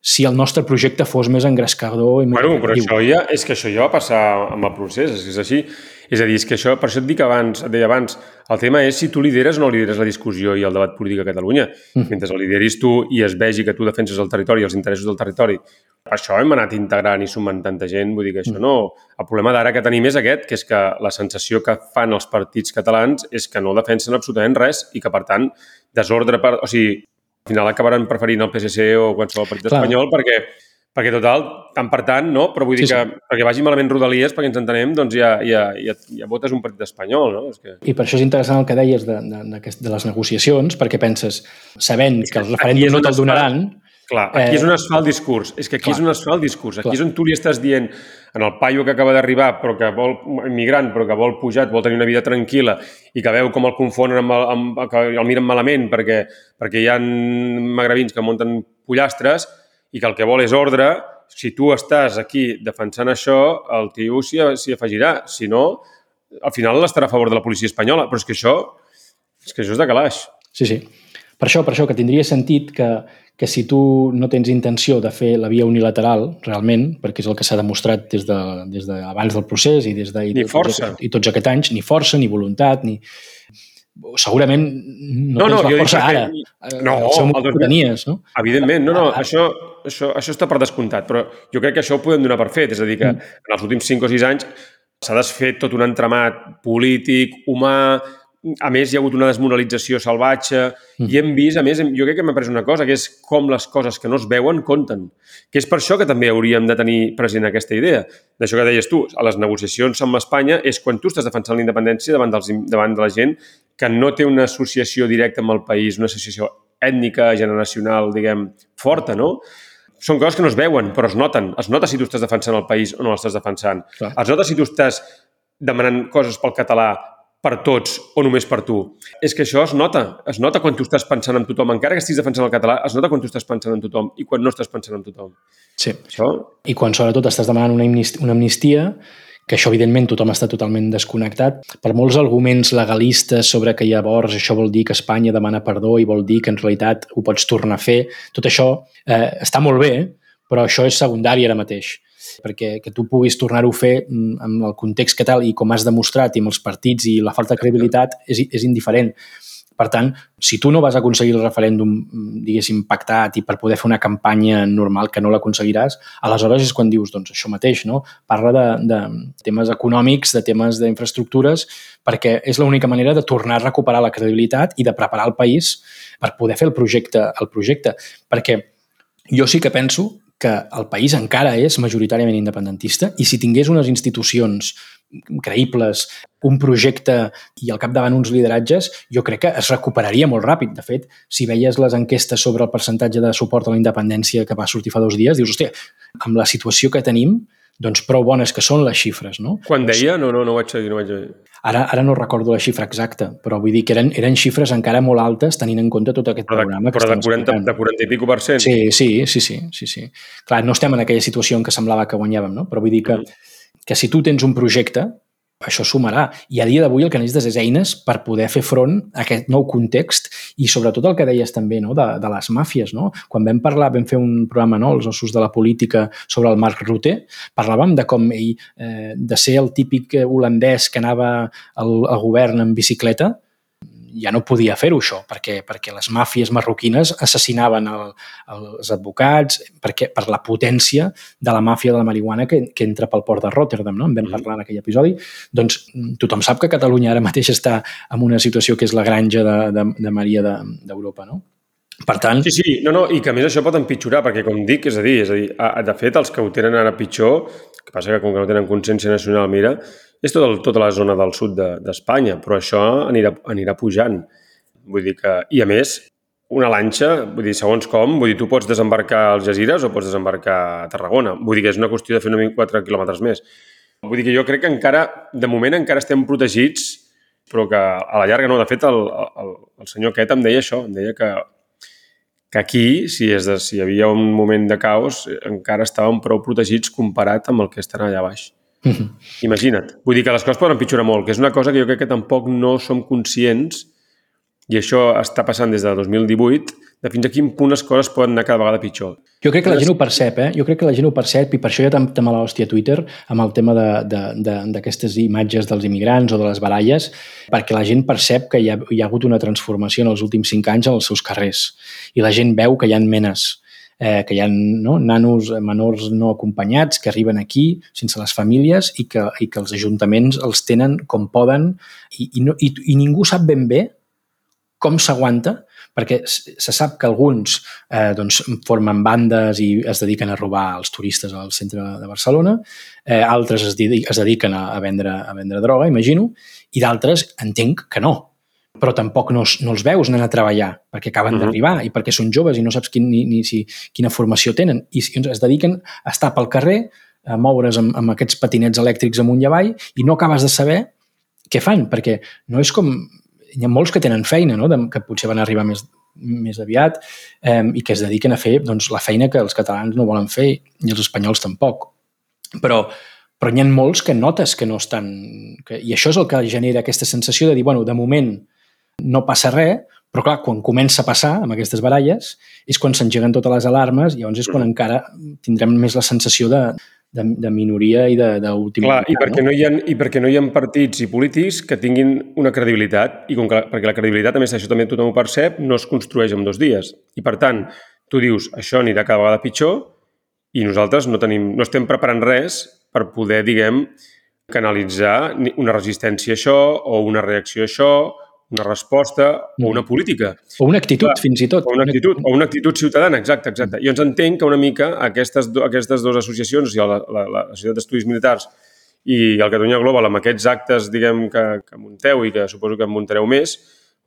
si el nostre projecte fos més engrescador i més bueno, però això ja, és que això ja va passar amb el procés, és, és així. És a dir, és que això, per això et dic abans, et deia abans, el tema és si tu lideres o no lideres la discussió i el debat polític a Catalunya. Mm. Mentre el lideris tu i es vegi que tu defenses el territori i els interessos del territori. Per això hem anat integrant i sumant tanta gent, vull dir que això mm. no... El problema d'ara que tenim és aquest, que és que la sensació que fan els partits catalans és que no defensen absolutament res i que, per tant, desordre... Per... O sigui, al final acabaran preferint el PSC o qualsevol partit Clar. espanyol perquè, perquè total, tant per tant, no? Però vull dir sí, que sí. perquè vagi malament Rodalies, perquè ens entenem, doncs ja, ja, ja, ja votes un partit espanyol, no? És que... I per això és interessant el que deies de, de, de, de les negociacions, perquè penses, sabent que el referèndum no te'l donaran... Clar, aquí eh... és on es fa el discurs. És que aquí Clar. és on es fa el discurs. Aquí Clar. és on tu li estàs dient en el paio que acaba d'arribar, però que vol, immigrant, però que vol pujar, vol tenir una vida tranquil·la i que veu com el confonen amb el, amb, que el miren malament perquè, perquè hi ha magrebins que munten pollastres i que el que vol és ordre, si tu estàs aquí defensant això, el tio s'hi afegirà. Si no, al final estarà a favor de la policia espanyola. Però és que això és, que això és de calaix. Sí, sí. Per això, per això, que tindria sentit que, que si tu no tens intenció de fer la via unilateral, realment, perquè és el que s'ha demostrat des de, des de abans del procés i des de, i, ni força. I tots aquests anys, ni força, ni voluntat, ni... segurament no, No, no, tens jo la força ara. Eh, No, seu el moment mil- tenies, no? Evidentment, no, no, ah. això, això, això està per descomptat, però jo crec que això ho podem donar per fet, és a dir, que Mm. en els últims 5 o 6 anys s'ha desfet tot un entramat polític, humà, a més hi ha hagut una desmoralització salvatge Mm. i hem vist, a més, hem- jo crec que m'ha après una cosa, que és com les coses que no es veuen compten. Que és per això que també hauríem de tenir present aquesta idea. D'això que deies tu, a les negociacions amb Espanya és quan tu estàs defensant la independència davant, dels, davant de la gent que no té una associació directa amb el país, una associació ètnica, generacional, diguem, forta, no? Són coses que no es veuen, però es noten. Es nota si tu estàs defensant el país o no l'estàs defensant. Clar. Es nota si tu estàs demanant coses pel català per tots o només per tu. És que això es nota. Es nota quan tu estàs pensant en tothom. Encara que estiguis defensant el català, es nota quan tu estàs pensant en tothom i quan no estàs pensant en tothom. Sí. Això I quan sobretot estàs demanant una amnistia, una amnistia que això evidentment tothom està totalment desconnectat, per molts arguments legalistes sobre que llavors això vol dir que Espanya demana perdó i vol dir que en realitat ho pots tornar a fer, tot això eh, està molt bé, però això és secundari ara mateix perquè que tu puguis tornar-ho a fer mm, amb el context que tal i com has demostrat i amb els partits i la falta de credibilitat és, és indiferent. Per tant, si tu no vas aconseguir el referèndum, mm, diguéssim, pactat i per poder fer una campanya normal que no l'aconseguiràs, aleshores és quan dius, doncs això mateix, no? Parla de, de temes econòmics, de temes d'infraestructures, perquè és l'única manera de tornar a recuperar la credibilitat i de preparar el país per poder fer el projecte, el projecte. Perquè jo sí que penso que el país encara és majoritàriament independentista i si tingués unes institucions creïbles, un projecte i al capdavant uns lideratges, jo crec que es recuperaria molt ràpid. De fet, si veies les enquestes sobre el percentatge de suport a la independència que va sortir fa dos dies, dius, hòstia, amb la situació que tenim, doncs prou bones que són les xifres, no? quan deia, no, no, no ho vaig seguir, no vaig seguir. Ara, ara no recordo la xifra exacta, però vull dir que eren, eren xifres encara molt altes tenint en compte tot aquest Però de, programa però de estem 40, explicant. de 40 i pico per cent. Sí, sí, sí, sí, sí, sí. Clar, no estem en aquella situació en què semblava que guanyàvem, no? Però vull dir que, que si tu tens un projecte, això sumarà. I a dia d'avui el que necessites és eines per poder fer front a aquest nou context i sobretot el que deies també no? de, de les màfies. No? Quan vam parlar, vam fer un programa, no? els ossos de la política, sobre el Marc Rutte, parlàvem de com ell, eh, de ser el típic holandès que anava al, al govern en bicicleta, ja no podia fer-ho això, perquè, perquè les màfies marroquines assassinaven el, els advocats perquè, per la potència de la màfia de la marihuana que, que entra pel port de Rotterdam, no? en vam parlar en aquell episodi. Doncs tothom sap que Catalunya ara mateix està en una situació que és la granja de, de, de Maria d'Europa, de, no? Per tant... Sí, sí, no, no, i que a més això pot empitjorar, perquè com dic, és a dir, és a dir, a, de fet, els que ho tenen ara pitjor, que passa que com que no tenen consciència nacional, mira, és tot el, tota la zona del sud d'Espanya, de, però això anirà, anirà pujant. Vull dir que, i a més, una lanxa, vull dir, segons com, vull dir, tu pots desembarcar als Jazires o pots desembarcar a Tarragona. Vull dir que és una qüestió de fer una 4 quilòmetres més. Vull dir que jo crec que encara, de moment, encara estem protegits, però que a la llarga no. De fet, el, el, el senyor aquest em deia això, em deia que que aquí, si, és de, si hi havia un moment de caos, encara estàvem prou protegits comparat amb el que estan allà baix. Mm -hmm. Imagina't. Vull dir que les coses poden empitjorar molt, que és una cosa que jo crec que tampoc no som conscients, i això està passant des de 2018, de fins a quin punt les coses poden anar cada vegada pitjor. Jo crec que la gent ho percep, eh? Jo crec que la gent ho percep i per això hi ha tan, tan mala hòstia a Twitter amb el tema d'aquestes imatges dels immigrants o de les baralles, perquè la gent percep que hi ha, hi ha hagut una transformació en els últims cinc anys en els seus carrers i la gent veu que hi ha menes, eh, que hi ha no, nanos menors no acompanyats que arriben aquí sense les famílies i que, i que els ajuntaments els tenen com poden i, i, no, i, i ningú sap ben bé com s'aguanta, perquè se sap que alguns eh, doncs, formen bandes i es dediquen a robar els turistes al centre de Barcelona, eh, altres es, dediquen, a, a, vendre, a vendre droga, imagino, i d'altres entenc que no, però tampoc no, no els veus anant a treballar perquè acaben uh -huh. d'arribar i perquè són joves i no saps quin, ni, ni si, quina formació tenen i es dediquen a estar pel carrer a moure's amb, amb aquests patinets elèctrics amunt i avall i no acabes de saber què fan, perquè no és com hi ha molts que tenen feina, no? De, que potser van arribar més, més aviat eh, i que es dediquen a fer doncs, la feina que els catalans no volen fer i els espanyols tampoc. Però, però n'hi ha molts que notes que no estan... Que, I això és el que genera aquesta sensació de dir, bueno, de moment no passa res, però clar, quan comença a passar amb aquestes baralles és quan s'engeguen totes les alarmes i llavors és quan encara tindrem més la sensació de, de, de minoria i d'última... Clar, i perquè, no hi ha, i perquè no hi ha partits i polítics que tinguin una credibilitat, i com que, perquè la credibilitat, a més, això també tothom ho percep, no es construeix en dos dies. I, per tant, tu dius, això anirà cada vegada pitjor, i nosaltres no, tenim, no estem preparant res per poder, diguem, canalitzar una resistència a això, o una reacció a això, una resposta o una política. O una actitud, Clar, fins i tot. O una actitud, o una actitud ciutadana, exacte, exacte. I ens entenc que una mica aquestes, aquestes dues associacions, la, la, la Societat d'Estudis Militars i el Catalunya Global, amb aquests actes, diguem, que, que munteu i que suposo que en muntareu més,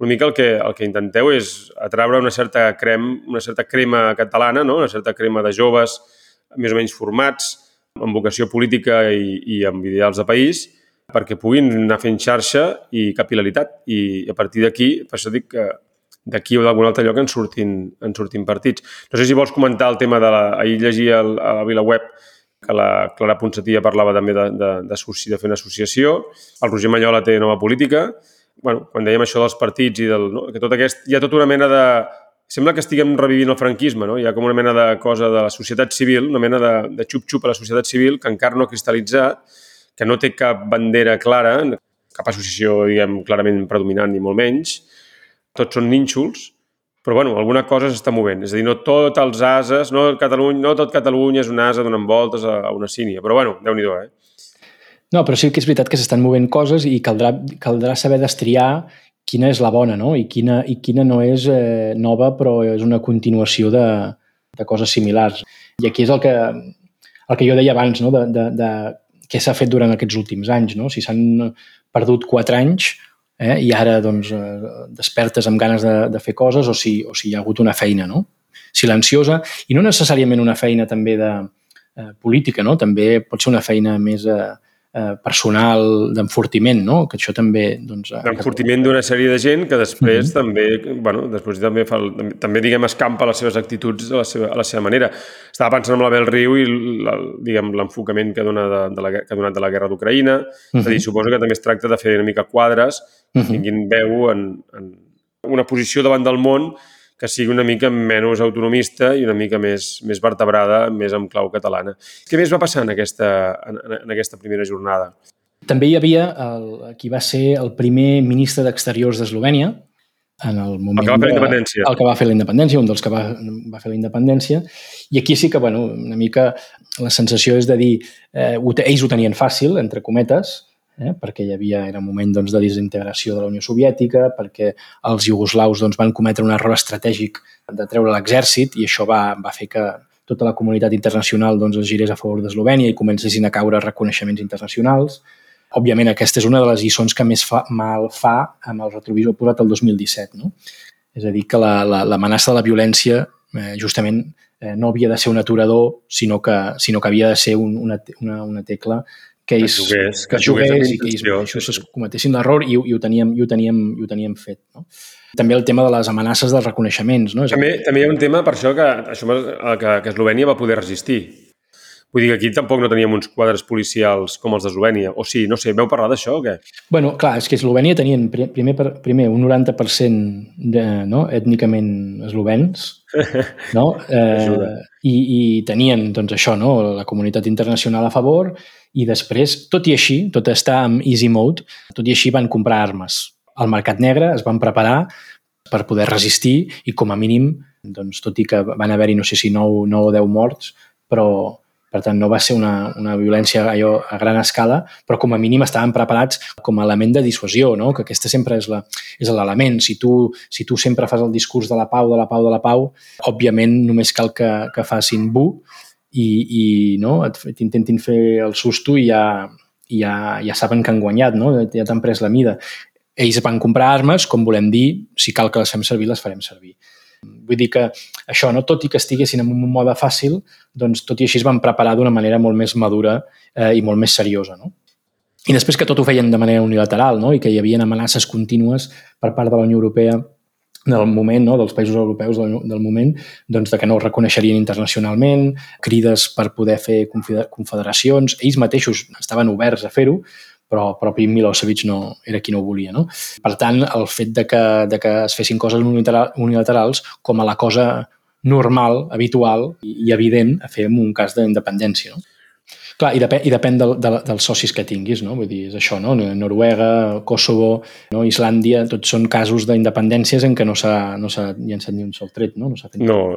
una mica el que, el que intenteu és atraure una certa, crem, una certa crema catalana, no? una certa crema de joves més o menys formats, amb vocació política i, i amb ideals de país, perquè puguin anar fent xarxa i capilaritat. I a partir d'aquí, per això dic que d'aquí o d'algun altre lloc en surtin, en surtin partits. No sé si vols comentar el tema de la... Ahir llegia el, a la Vila Web que la Clara Ponsatilla parlava també de, de, de, de fer una associació. El Roger Mallola té nova política. bueno, quan dèiem això dels partits i del... No? que tot aquest, hi ha tota una mena de... Sembla que estiguem revivint el franquisme, no? Hi ha com una mena de cosa de la societat civil, una mena de, de xup-xup a la societat civil que encara no ha cristal·litzat que no té cap bandera clara, cap associació, diguem, clarament predominant, ni molt menys. Tots són nínxols, però bueno, alguna cosa s'està movent. És a dir, no tots els ases, no, Catalunya, no tot Catalunya és un asa donant voltes a, una sínia, però bueno, déu nhi eh? No, però sí que és veritat que s'estan movent coses i caldrà, caldrà saber destriar quina és la bona no? I, quina, i quina no és eh, nova però és una continuació de, de coses similars. I aquí és el que, el que jo deia abans, no? de, de, de què s'ha fet durant aquests últims anys, no? Si s'han perdut quatre anys eh, i ara doncs, eh, despertes amb ganes de, de fer coses o si, o si hi ha hagut una feina no? silenciosa i no necessàriament una feina també de eh, política, no? també pot ser una feina més eh, eh, personal d'enfortiment, no? que això també... Doncs, eh, D'enfortiment d'una sèrie de gent que després mm -hmm. també, bueno, després també, fa, també, també, diguem, escampa les seves actituds a la seva, a la seva manera. Estava pensant en la Bel Riu i la, diguem l'enfocament que, dona de, de la, que ha donat de la guerra d'Ucraïna. Mm -hmm. És a dir, suposo que també es tracta de fer una mica quadres que mm -hmm. tinguin veu en, en una posició davant del món que sigui una mica menys autonomista i una mica més, més vertebrada, més amb clau catalana. Què més va passar en aquesta, en, en aquesta primera jornada? També hi havia el, qui va ser el primer ministre d'Exteriors d'Eslovènia, en el moment... El que va fer la independència. El que va fer la independència, un dels que va, va fer la independència. I aquí sí que, bueno, una mica la sensació és de dir, eh, ells ho tenien fàcil, entre cometes, eh? perquè hi havia, era un moment doncs, de desintegració de la Unió Soviètica, perquè els iugoslaus doncs, van cometre un error estratègic de treure l'exèrcit i això va, va fer que tota la comunitat internacional doncs, es girés a favor d'Eslovènia i comencessin a caure reconeixements internacionals. Òbviament, aquesta és una de les lliçons que més fa, mal fa amb el retrovisor posat el 2017. No? És a dir, que l'amenaça la, la, de la violència eh, justament eh, no havia de ser un aturador, sinó que, sinó que havia de ser un, una, una, una tecla que ells, que jugués, que, que jugués i que ells mateixos es cometessin l'error i, i, ho teníem, i, ho teníem, i ho teníem fet. No? També el tema de les amenaces dels reconeixements. No? És també, també hi ha un tema per això que, això que, que Eslovènia va poder resistir. Vull dir que aquí tampoc no teníem uns quadres policials com els d'Eslovènia. O sí, no sé, veu parlar d'això o què? bueno, clar, és que Eslovènia tenien primer, primer un 90% de, no, ètnicament eslovens, [laughs] no? Eh, i, I tenien, doncs, això, no? la comunitat internacional a favor i després, tot i així, tot està en easy mode, tot i així van comprar armes. Al mercat negre es van preparar per poder resistir i com a mínim, doncs, tot i que van haver-hi no sé si 9, 9 o 10 morts, però per tant no va ser una, una violència allò a gran escala, però com a mínim estaven preparats com a element de dissuasió, no? que aquesta sempre és l'element. Si, tu, si tu sempre fas el discurs de la pau, de la pau, de la pau, òbviament només cal que, que facin bu i, i no? t'intentin fer el susto i ja, ja, ja saben que han guanyat, no? ja t'han pres la mida. Ells van comprar armes, com volem dir, si cal que les fem servir, les farem servir. Vull dir que això, no tot i que estiguessin en un mode fàcil, doncs tot i així es van preparar d'una manera molt més madura eh, i molt més seriosa. No? I després que tot ho feien de manera unilateral no? i que hi havia amenaces contínues per part de la Unió Europea del moment, no, dels països europeus del, del moment, doncs de que no ho reconeixerien internacionalment, crides per poder fer confederacions, ells mateixos estaven oberts a fer-ho, però el propi Milosevic no, era qui no ho volia. No? Per tant, el fet de que, de que es fessin coses unilaterals com a la cosa normal, habitual i evident a fer en un cas d'independència. No? Clar, i depèn, i depèn del, del, dels socis que tinguis, no? Vull dir, és això, no? Noruega, Kosovo, no? Islàndia, tots són casos d'independències en què no s'ha no llançat ni un sol tret, no? No s'ha fet No,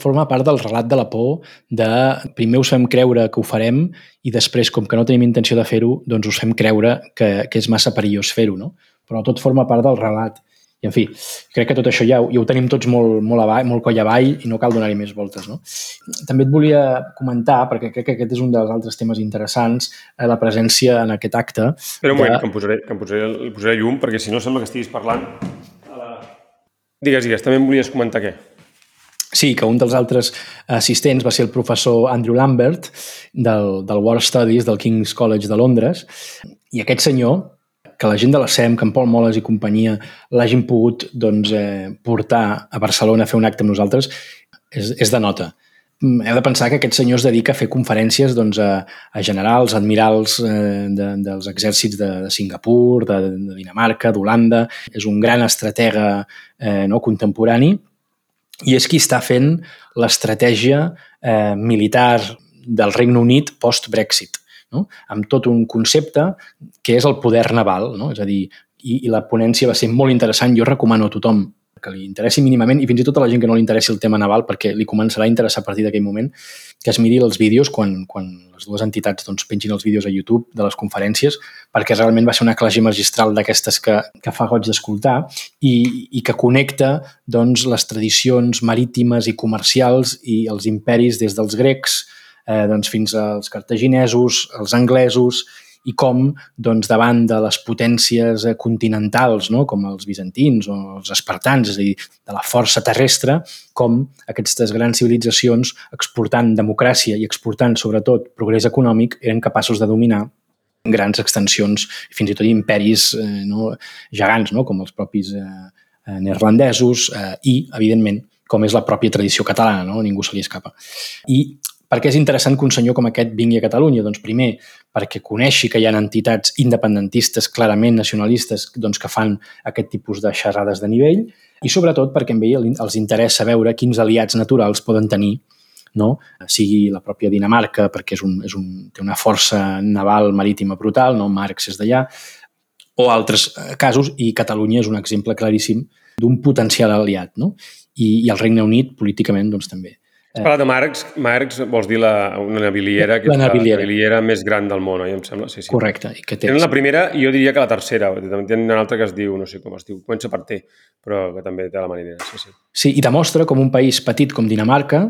forma part del relat de la por de primer us fem creure que ho farem i després, com que no tenim intenció de fer-ho, doncs us fem creure que, que és massa perillós fer-ho, no? Però tot forma part del relat. I, en fi, crec que tot això ja, ja ho tenim tots molt, molt, avall, molt coll avall i no cal donar-hi més voltes, no? També et volia comentar, perquè crec que aquest és un dels altres temes interessants, eh, la presència en aquest acte Espera un moment, de- que em posaré, que em posaré, posaré llum, perquè si no sembla que estiguis parlant. a la- Digues, digues, també em volies comentar què? Sí, que un dels altres assistents va ser el professor Andrew Lambert del, del War Studies del King's College de Londres i aquest senyor, que la gent de la SEM, que en Pol Moles i companyia l'hagin pogut doncs, eh, portar a Barcelona a fer un acte amb nosaltres, és, és de nota. Mm, Heu de pensar que aquest senyor es dedica a fer conferències doncs, a, a generals, admirals eh, de, dels exèrcits de, de Singapur, de, de Dinamarca, d'Holanda. És un gran estratega eh, no, contemporani i és qui està fent l'estratègia eh, militar del Regne Unit post-Brexit, no? amb tot un concepte que és el poder naval. No? És a dir, i, i la ponència va ser molt interessant. Jo recomano a tothom que li interessi mínimament i fins i tot a la gent que no li interessi el tema naval perquè li començarà a interessar a partir d'aquell moment que es miri els vídeos quan, quan les dues entitats doncs, pengin els vídeos a YouTube de les conferències perquè realment va ser una classe magistral d'aquestes que, que fa goig d'escoltar i, i que connecta doncs, les tradicions marítimes i comercials i els imperis des dels grecs eh, doncs, fins als cartaginesos, els anglesos, i com doncs, davant de les potències eh, continentals, no? com els bizantins o els espartans, és a dir, de la força terrestre, com aquestes grans civilitzacions exportant democràcia i exportant sobretot progrés econòmic eren capaços de dominar grans extensions, fins i tot imperis eh, no, gegants, no? com els propis eh, eh, neerlandesos eh, i, evidentment, com és la pròpia tradició catalana, no? ningú se li escapa. I per què és interessant que un senyor com aquest vingui a Catalunya? Doncs primer, perquè coneixi que hi ha entitats independentistes clarament nacionalistes doncs, que fan aquest tipus de xerrades de nivell i sobretot perquè a ell els interessa veure quins aliats naturals poden tenir no? sigui la pròpia Dinamarca, perquè és un, és un, té una força naval marítima brutal, no? Marx és d'allà, o altres eh, casos, i Catalunya és un exemple claríssim d'un potencial aliat. No? I, I el Regne Unit, políticament, doncs també. Has parlat de Marx. Marx vols dir la, una naviliera, que La és naviliera. la naviliera més gran del món, oi? Em sembla. Sí, sí. Correcte. I que té, Tenen la primera i jo diria que la tercera. També tenen una altra que es diu, no sé com es diu, comença per T, però que també té la marinera. Sí, sí. Sí, i demostra com un país petit com Dinamarca,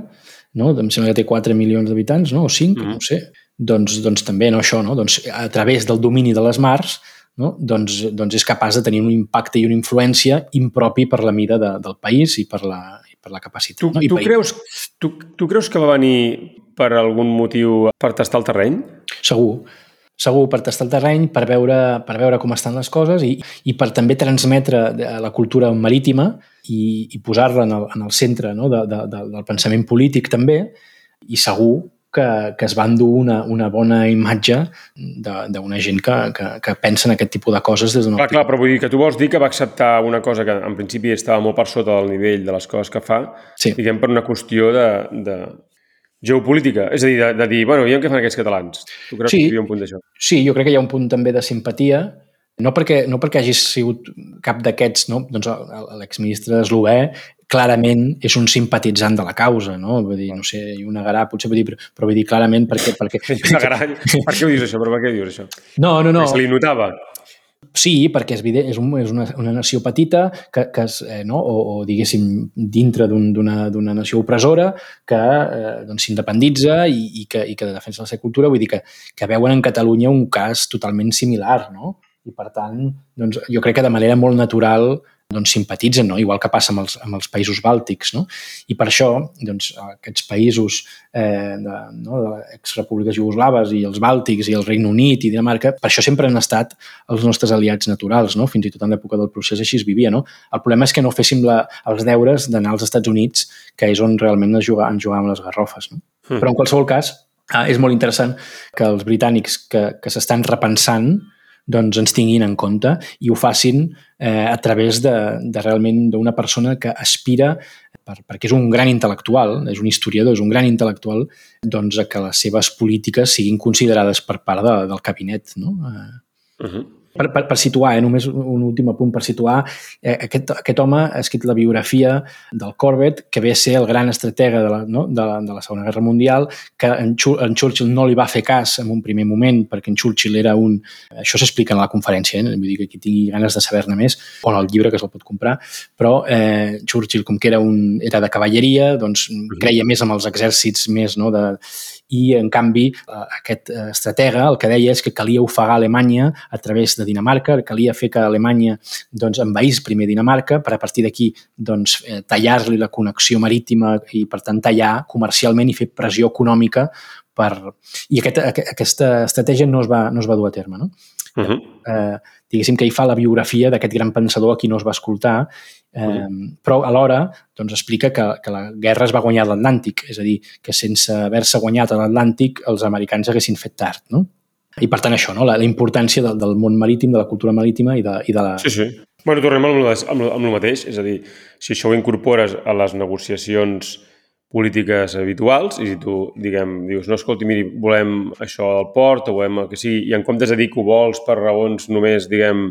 no? em sembla que té 4 milions d'habitants, no? o 5, mm -hmm. no sé, doncs, doncs també no, això, no? doncs, a través del domini de les mars, no? doncs, doncs és capaç de tenir un impacte i una influència impropi per la mida de, del país i per la, per la capacitat. Tu, no? I tu, país- creus, tu, tu creus que va venir per algun motiu per tastar el terreny? Segur. Segur, per tastar el terreny, per veure, per veure com estan les coses i, i per també transmetre eh, la cultura marítima i, i posar-la en, el, en el centre no? de, de, de, del pensament polític també i segur que, que es va endur una, una bona imatge de- d'una gent que, que, que pensa en aquest tipus de coses des d'una Clar, clar, però vull dir que tu vols dir que va acceptar una cosa que en principi estava molt per sota del nivell de les coses que fa, Sí. diguem per una qüestió de, de geopolítica. És a dir, de, de dir, bueno, aviam què fan aquests catalans. Tu creus Sí. que hi havia un punt d'això? Sí, jo crec que hi ha un punt també de simpatia, no perquè, no perquè hagis sigut cap d'aquests, no? doncs l'exministre eslové clarament és un simpatitzant de la causa, no? Vull dir, no sé, i una garà potser vull dir, però, però vull dir clarament perquè... perquè... [laughs] Una gran... per què ho dius això? Però per què dius això? No, no, no. Se li notava. Sí, perquè és, evident, és, un, és una, una nació petita que, que és, eh, no? o, o diguéssim dintre d'un- d'una d'una nació opressora que eh, doncs, s'independitza i, i, que, i que defensa la seva cultura. Vull dir que, que veuen en Catalunya un cas totalment similar, no? I per tant, doncs, jo crec que de manera molt natural doncs, simpatitzen, no? igual que passa amb els, amb els països bàltics. No? I per això doncs, aquests països eh, de, no, de les exrepúbliques jugoslaves i els bàltics i el Regne Unit i Dinamarca, per això sempre han estat els nostres aliats naturals, no? fins i tot en l'època del procés així es vivia. No? El problema és que no féssim la, els deures d'anar als Estats Units, que és on realment es jugà, ens jugàvem les garrofes. No? Hmm. Però en qualsevol cas, ah, és molt interessant que els britànics que, que s'estan repensant doncs ens tinguin en compte i ho facin eh, a través de, de realment d'una persona que aspira per, perquè és un gran intel·lectual, és un historiador, és un gran intel·lectual, doncs a que les seves polítiques siguin considerades per part de, del cabinet. No? Uh -huh. Per, per, per situar, eh, només un últim apunt per situar, eh, aquest, aquest home ha escrit la biografia del Corbett, que ve a ser el gran estratega de la, no? de la, de la Segona Guerra Mundial, que en, en Churchill no li va fer cas en un primer moment, perquè en Churchill era un... Això s'explica en la conferència, eh? vull dir que qui tingui ganes de saber-ne més, o en el llibre que se'l pot comprar, però eh, Churchill, com que era, un, era de cavalleria, doncs creia més amb els exèrcits més no? de, i, en canvi, eh, aquest eh, estratega el que deia és que calia ofegar Alemanya a través de Dinamarca, calia fer que Alemanya doncs, envaís primer Dinamarca per a partir d'aquí doncs, eh, tallar-li la connexió marítima i, per tant, tallar comercialment i fer pressió econòmica per... I aquest, aquesta estratègia no es va, no es va dur a terme. No? Uh -huh. eh, diguéssim que hi fa la biografia d'aquest gran pensador a qui no es va escoltar Eh, però alhora doncs, explica que, que la guerra es va guanyar a l'Atlàntic, és a dir, que sense haver-se guanyat a l'Atlàntic els americans haguessin fet tard. No? I per tant això, no? la, la importància del, del món marítim, de la cultura marítima i de, i de la... Sí, sí. Bueno, tornem amb amb, amb el mateix, és a dir, si això ho incorpores a les negociacions polítiques habituals i si tu, diguem, dius, no, escolti, miri, volem això al port o volem el que sigui, i en comptes de dir que ho vols per raons només, diguem,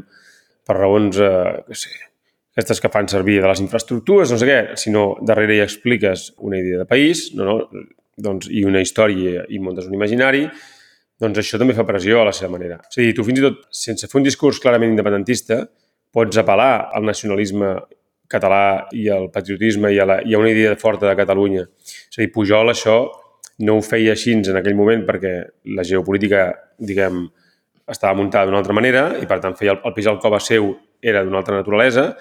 per raons, eh, que sé, aquestes que fan servir de les infraestructures, no sé què, sinó darrere hi expliques una idea de país no, no, doncs, i una història i muntes un imaginari, doncs això també fa pressió a la seva manera. És a dir, tu fins i tot, sense fer un discurs clarament independentista, pots apel·lar al nacionalisme català i al patriotisme i a, la, i a una idea forta de Catalunya. És a dir, Pujol això no ho feia així en aquell moment perquè la geopolítica, diguem, estava muntada d'una altra manera i, per tant, feia el, el peix al cova seu era d'una altra naturalesa,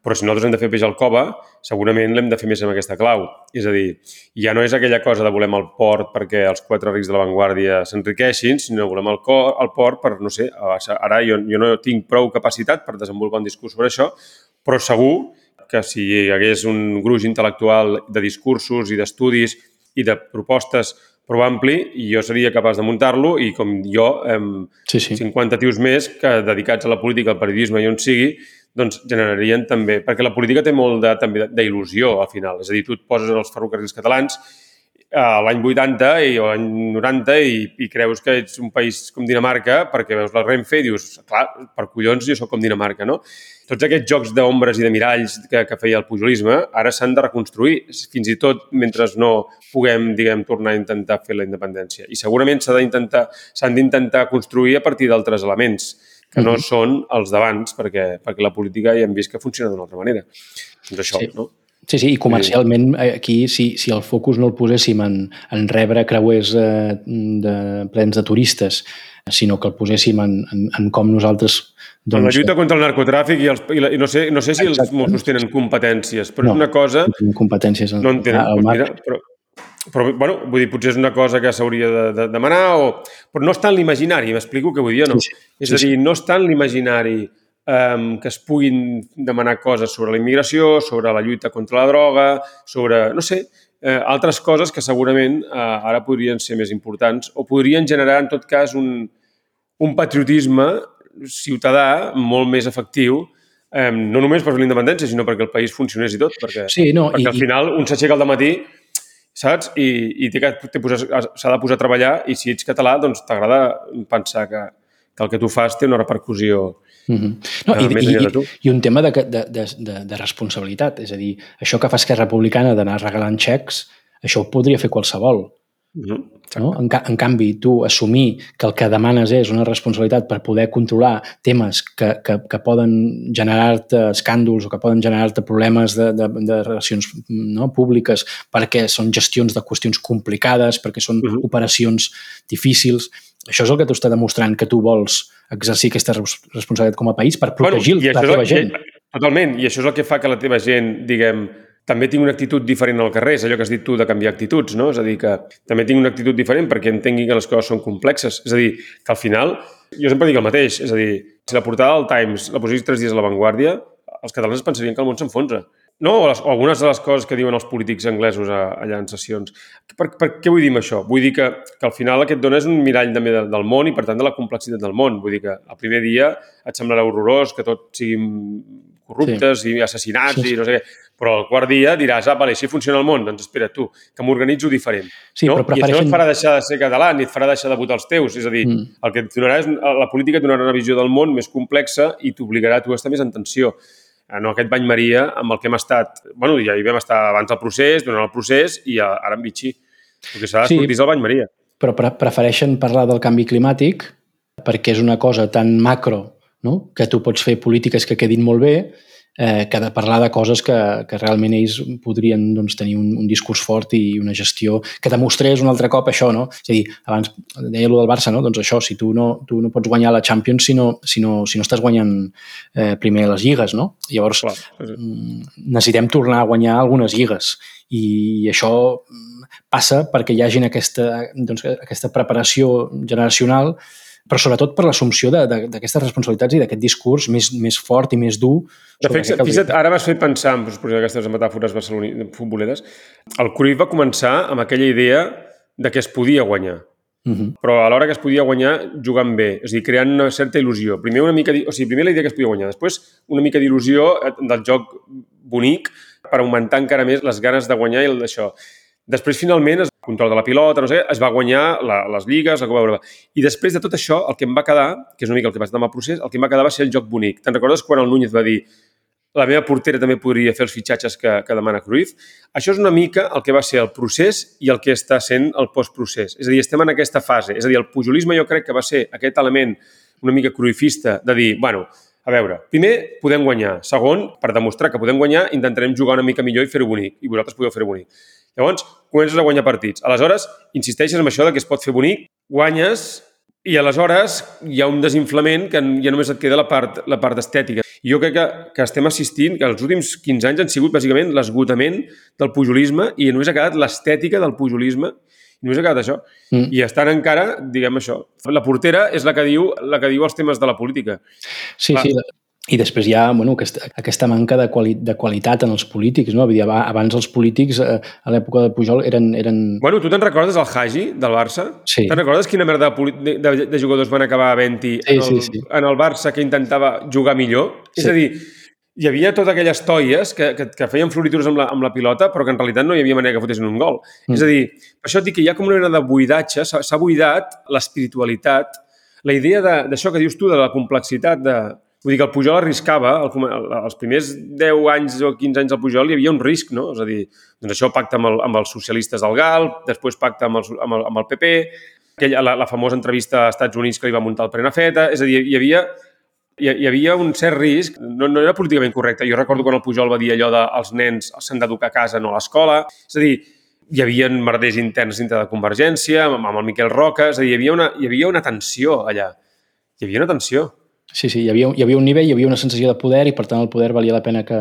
però si nosaltres hem de fer peix al cova, segurament l'hem de fer més amb aquesta clau. És a dir, ja no és aquella cosa de volem el port perquè els quatre rics de l'avantguàrdia s'enriqueixin, sinó volem el, cor, el port per, no sé, ara jo, jo no tinc prou capacitat per desenvolupar un discurs sobre això, però segur que si hi hagués un gruix intel·lectual de discursos i d'estudis i de propostes prou ampli jo seria capaç de muntar-lo i com jo, eh, sí, sí. 50 tios més que dedicats a la política, al periodisme i on sigui, doncs generarien també... Perquè la política té molt de, també d'il·lusió, al final. És a dir, tu et poses els ferrocarrils catalans a l'any 80 i, l'any 90 i, i creus que ets un país com Dinamarca perquè veus la Renfe i dius, clar, per collons jo sóc com Dinamarca, no? Tots aquests jocs d'ombres i de miralls que, que feia el pujolisme ara s'han de reconstruir, fins i tot mentre no puguem, diguem, tornar a intentar fer la independència. I segurament s'han d'intentar construir a partir d'altres elements que no uh -huh. són els d'abans, perquè, perquè la política ja hem vist que funciona d'una altra manera. Doncs això, sí. no? Sí, sí, i comercialment aquí, si, si el focus no el poséssim en, en rebre creuers eh, de, plens de turistes, sinó que el poséssim en, en, en com nosaltres... Doncs... En la lluita contra el narcotràfic i, els, i, la, i no, sé, no sé si Exacte. els Mossos tenen competències, però no, és una cosa... No tenen competències. No en tenen, al mira, però, però, bueno, vull dir, potser és una cosa que s'hauria de, de demanar, o... però no està en l'imaginari, m'explico què vull dir o no? Sí, sí. És a dir, no està en l'imaginari um, que es puguin demanar coses sobre la immigració, sobre la lluita contra la droga, sobre, no sé, eh, altres coses que segurament eh, ara podrien ser més importants o podrien generar, en tot cas, un, un patriotisme ciutadà molt més efectiu eh, no només per la independència, sinó perquè el país funcionés i tot, perquè, sí, no, perquè i, al final un s'aixeca al matí saps? I, i s'ha de posar a treballar i si ets català, doncs t'agrada pensar que, que el que tu fas té una repercussió Mm -hmm. no, i, tu. I, I un tema de, de, de, de, de responsabilitat, és a dir, això que fa Esquerra Republicana d'anar regalant xecs, això ho podria fer qualsevol. No? En, ca en canvi, tu assumir que el que demanes és una responsabilitat per poder controlar temes que, que, que poden generar-te escàndols o que poden generar-te problemes de, de, de relacions no? públiques perquè són gestions de qüestions complicades, perquè són uh -huh. operacions difícils, això és el que t'ho està demostrant que tu vols exercir aquesta responsabilitat com a país per protegir bueno, la teva gent. Totalment, i això és el que fa que la teva gent, diguem, també tinc una actitud diferent al carrer, és allò que has dit tu de canviar actituds, no? És a dir, que també tinc una actitud diferent perquè entengui que les coses són complexes. És a dir, que al final, jo sempre dic el mateix, és a dir, si la portada del Times la posés tres dies a l'avantguàrdia, els catalans pensarien que el món s'enfonsa. no? O, les, o algunes de les coses que diuen els polítics anglesos a, allà en sessions. Per, per què vull dir això? Vull dir que, que al final aquest dona és un mirall també del, del món i, per tant, de la complexitat del món. Vull dir que el primer dia et semblarà horrorós que tot siguin corruptes sí. i assassinats sí, sí. i no sé què, però el quart dia diràs, ah, vale, així funciona el món, doncs espera tu, que m'organitzo diferent. Sí, no? però I prefereixen... això no et farà deixar de ser català ni et farà deixar de votar els teus. És a dir, mm. el que et donarà és, la política et donarà una visió del món més complexa i t'obligarà a tu a estar més en tensió no aquest bany Maria amb el que hem estat... bueno, ja hi vam estar abans del procés, durant el procés i ara en Vichy. El que s'ha de sí, és el bany Maria. Però pre prefereixen parlar del canvi climàtic perquè és una cosa tan macro no? que tu pots fer polítiques que quedin molt bé eh, que de parlar de coses que, que realment ells podrien doncs, tenir un, un discurs fort i una gestió que demostrés un altre cop això, no? És a dir, abans deia allò del Barça, no? Doncs això, si tu no, tu no pots guanyar la Champions si no, si no, si no estàs guanyant eh, primer les lligues, no? Llavors, Clar. Mm, necessitem tornar a guanyar algunes lligues i això passa perquè hi hagin aquesta, doncs, aquesta preparació generacional però sobretot per l'assumpció d'aquestes responsabilitats i d'aquest discurs més, més fort i més dur. De fet, fixa't, ara m'has fet pensar en aquestes metàfores futboleres. El Cruyff va començar amb aquella idea de que es podia guanyar. Uh -huh. Però a l'hora que es podia guanyar jugant bé, és a dir, creant una certa il·lusió. Primer una mica, o sigui, primer la idea que es podia guanyar, després una mica d'il·lusió del joc bonic per augmentar encara més les ganes de guanyar i el d'això. Després, finalment, es control de la pilota, no sé, es va guanyar la, les lligues, la Copa Europa. I després de tot això, el que em va quedar, que és una mica el que va estar amb el procés, el que em va quedar va ser el joc bonic. Te'n recordes quan el Núñez va dir la meva portera també podria fer els fitxatges que, que demana Cruyff? Això és una mica el que va ser el procés i el que està sent el postprocés. És a dir, estem en aquesta fase. És a dir, el pujolisme jo crec que va ser aquest element una mica cruifista de dir, bueno, a veure, primer, podem guanyar. Segon, per demostrar que podem guanyar, intentarem jugar una mica millor i fer-ho bonic. I vosaltres podeu fer-ho bonic. Llavors, comences a guanyar partits. Aleshores, insisteixes en això de que es pot fer bonic, guanyes i aleshores hi ha un desinflament que ja només et queda la part, la part estètica. Jo crec que, que estem assistint, que els últims 15 anys han sigut bàsicament l'esgotament del pujolisme i només ha quedat l'estètica del pujolisme i només ha quedat això. Mm. I estan encara, diguem això, la portera és la que diu, la que diu els temes de la política. Sí, Clar. sí, i després hi ha bueno, aquesta, aquesta manca de, quali, de qualitat en els polítics. No? Dir, abans els polítics, eh, a l'època de Pujol, eren... eren... Bueno, tu te'n recordes el Hagi, del Barça? Sí. Te'n recordes quina merda de, de, de jugadors van acabar a Venti sí, en, el, sí, sí. en el Barça que intentava jugar millor? Sí. És a dir, hi havia totes aquelles toies que, que, que feien floritures amb la, amb la pilota, però que en realitat no hi havia manera que fotessin un gol. Mm. És a dir, per això et dic que hi ha com una mena de buidatge, s'ha buidat l'espiritualitat, la idea d'això que dius tu, de la complexitat de, Vull dir que el Pujol arriscava, el, els primers 10 anys o 15 anys del Pujol hi havia un risc, no? És a dir, doncs això pacta amb, el, amb els socialistes del GAL, després pacta amb el, amb el, amb el PP, aquella, la, la famosa entrevista als Estats Units que li va muntar el Prenafeta, és a dir, hi havia, hi, hi havia un cert risc, no, no era políticament correcte. Jo recordo quan el Pujol va dir allò de els nens s'han d'educar a casa, no a l'escola. És a dir, hi havia merders interns dintre de Convergència, amb, amb el Miquel Roca, és a dir, hi havia una, hi havia una tensió allà. Hi havia una tensió. Sí, sí, hi havia, hi havia un nivell, hi havia una sensació de poder i, per tant, el poder valia la pena que,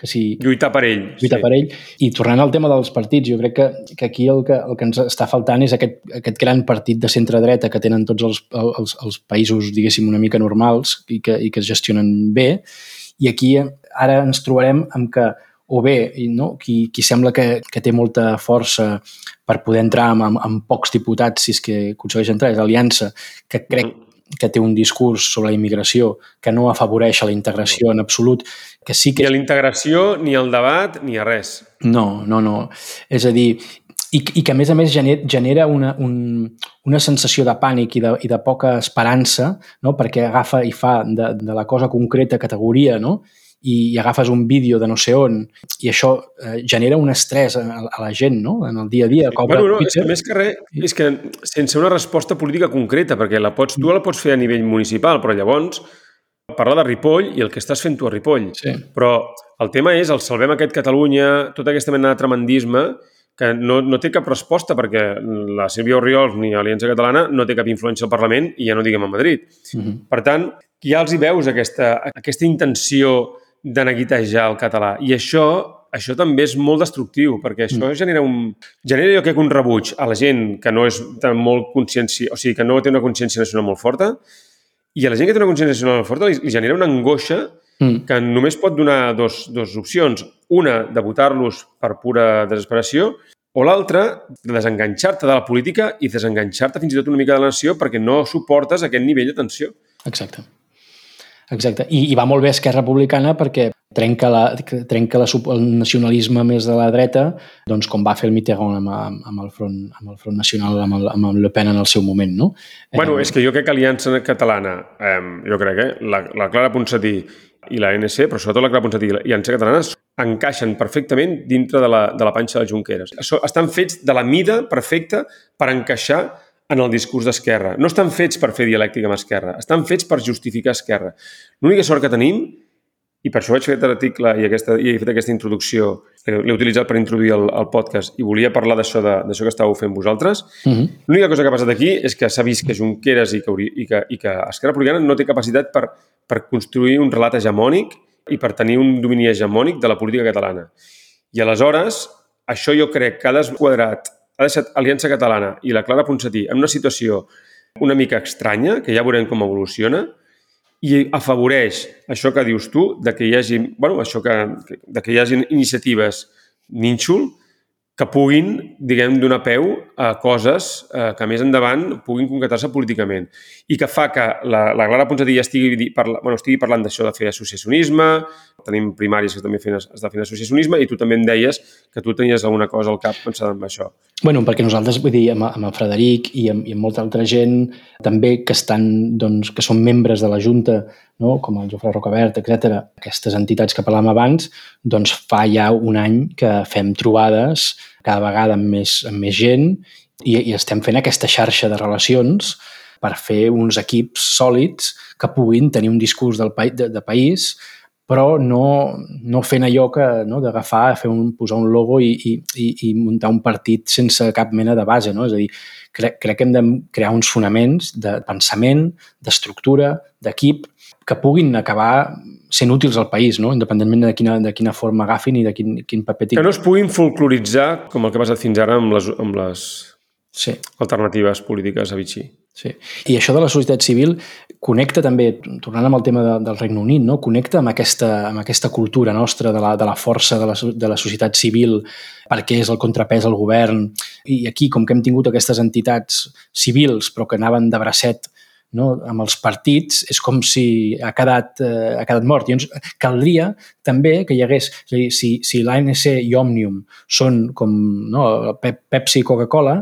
que si... Lluitar per ell. Lluitar sí. per ell. I tornant al tema dels partits, jo crec que, que aquí el que, el que ens està faltant és aquest, aquest gran partit de centre-dreta que tenen tots els, els, els països, diguéssim, una mica normals i que, i que es gestionen bé. I aquí ara ens trobarem amb que o bé no? qui, qui sembla que, que té molta força per poder entrar amb, amb, amb pocs diputats, si és que aconsegueix entrar, és Aliança, que crec mm que té un discurs sobre la immigració que no afavoreix a la integració en absolut, que sí que... Ni a la integració, ni al debat, ni a res. No, no, no. És a dir, i, i que a més a més genera, genera una, un, una sensació de pànic i de, i de poca esperança, no? perquè agafa i fa de, de la cosa concreta categoria, no? I, i agafes un vídeo de no sé on i això eh, genera un estrès a, a la gent, no? En el dia a dia. Cobra bueno, no, és que més que res, és que sense una resposta política concreta, perquè la pots, tu la pots fer a nivell municipal, però llavors parla de Ripoll i el que estàs fent tu a Ripoll. Sí. Però el tema és el Salvem aquest Catalunya, tota aquesta mena de tremendisme que no, no té cap resposta perquè la Sílvia Oriols ni Aliança Catalana no té cap influència al Parlament i ja no diguem a Madrid. Uh mhm. -huh. Per tant, ja els hi veus aquesta, aquesta intenció de neguitejar el català. I això, això també és molt destructiu, perquè això mm. genera un... Genera, jo crec, un rebuig a la gent que no és de molt consciència... O sigui, que no té una consciència nacional molt forta, i a la gent que té una consciència nacional molt forta li, li genera una angoixa mm. que només pot donar dos, dos opcions. Una, de votar-los per pura desesperació, o l'altra, de desenganxar-te de la política i desenganxar-te fins i tot una mica de la nació perquè no suportes aquest nivell de tensió. Exacte. Exacte. I, I va molt bé Esquerra Republicana perquè trenca, la, trenca la, el nacionalisme més de la dreta, doncs com va fer el Mitterrand amb, amb, amb, el, front, amb el Front Nacional, amb, el, amb el Le Pen en el seu moment, no? Bueno, eh, és que jo crec que Aliança Catalana, eh, jo crec, eh, la, la Clara Ponsatí i la NC, però sobretot la Clara Ponsatí i l'Aliança Catalana, encaixen perfectament dintre de la, de la panxa de Junqueras. Estan fets de la mida perfecta per encaixar en el discurs d'Esquerra. No estan fets per fer dialèctica amb Esquerra, estan fets per justificar Esquerra. L'única sort que tenim, i per això vaig fer aquest article i, aquesta, i he fet aquesta introducció, l'he utilitzat per introduir el, el podcast i volia parlar d'això d'això que estàveu fent vosaltres. Uh mhm. -huh. L'única cosa que ha passat aquí és que s'ha vist que Junqueras i que, i que, i que Esquerra Republicana no té capacitat per, per construir un relat hegemònic i per tenir un domini hegemònic de la política catalana. I aleshores, això jo crec que ha desquadrat ha deixat Aliança Catalana i la Clara Ponsatí en una situació una mica estranya, que ja veurem com evoluciona, i afavoreix això que dius tu, de que hi hagi, bueno, això que, de que hi hagi iniciatives nínxol que puguin, diguem, donar peu a coses eh, que més endavant puguin concretar-se políticament i que fa que la, la Clara Ponsatí ja estigui, parla, bueno, estigui parlant d'això de fer associacionisme, tenim primàries que també fan, està fent associacionisme i tu també em deies que tu tenies alguna cosa al cap pensant en això. Bueno, perquè nosaltres, vull dir, amb, amb el Frederic i amb, i amb molta altra gent també que estan, doncs, que són membres de la Junta, no? com el Jofre Rocabert, etc. aquestes entitats que parlàvem abans, doncs fa ja un any que fem trobades cada vegada amb més, amb més gent i, i estem fent aquesta xarxa de relacions per fer uns equips sòlids que puguin tenir un discurs del pa de, de país però no, no fent allò que no, d'agafar, fer un, posar un logo i, i, i muntar un partit sense cap mena de base. No? És a dir, crec, crec que hem de crear uns fonaments de pensament, d'estructura, d'equip, que puguin acabar sent útils al país, no? independentment de quina, de quina forma agafin i de quin, quin paper tinguin. Que no es puguin folcloritzar com el que ha passat fins ara amb les, amb les sí. alternatives polítiques a Vichy. Sí. I això de la societat civil connecta també, tornant amb el tema de, del Regne Unit, no? connecta amb aquesta, amb aquesta cultura nostra de la, de la força de la, de la societat civil perquè és el contrapès al govern. I aquí, com que hem tingut aquestes entitats civils però que anaven de bracet no? amb els partits, és com si ha quedat, eh, ha quedat mort. Llavors, caldria també que hi hagués, és a dir, si, si l'ANC i Òmnium són com no, Pepsi i Coca-Cola,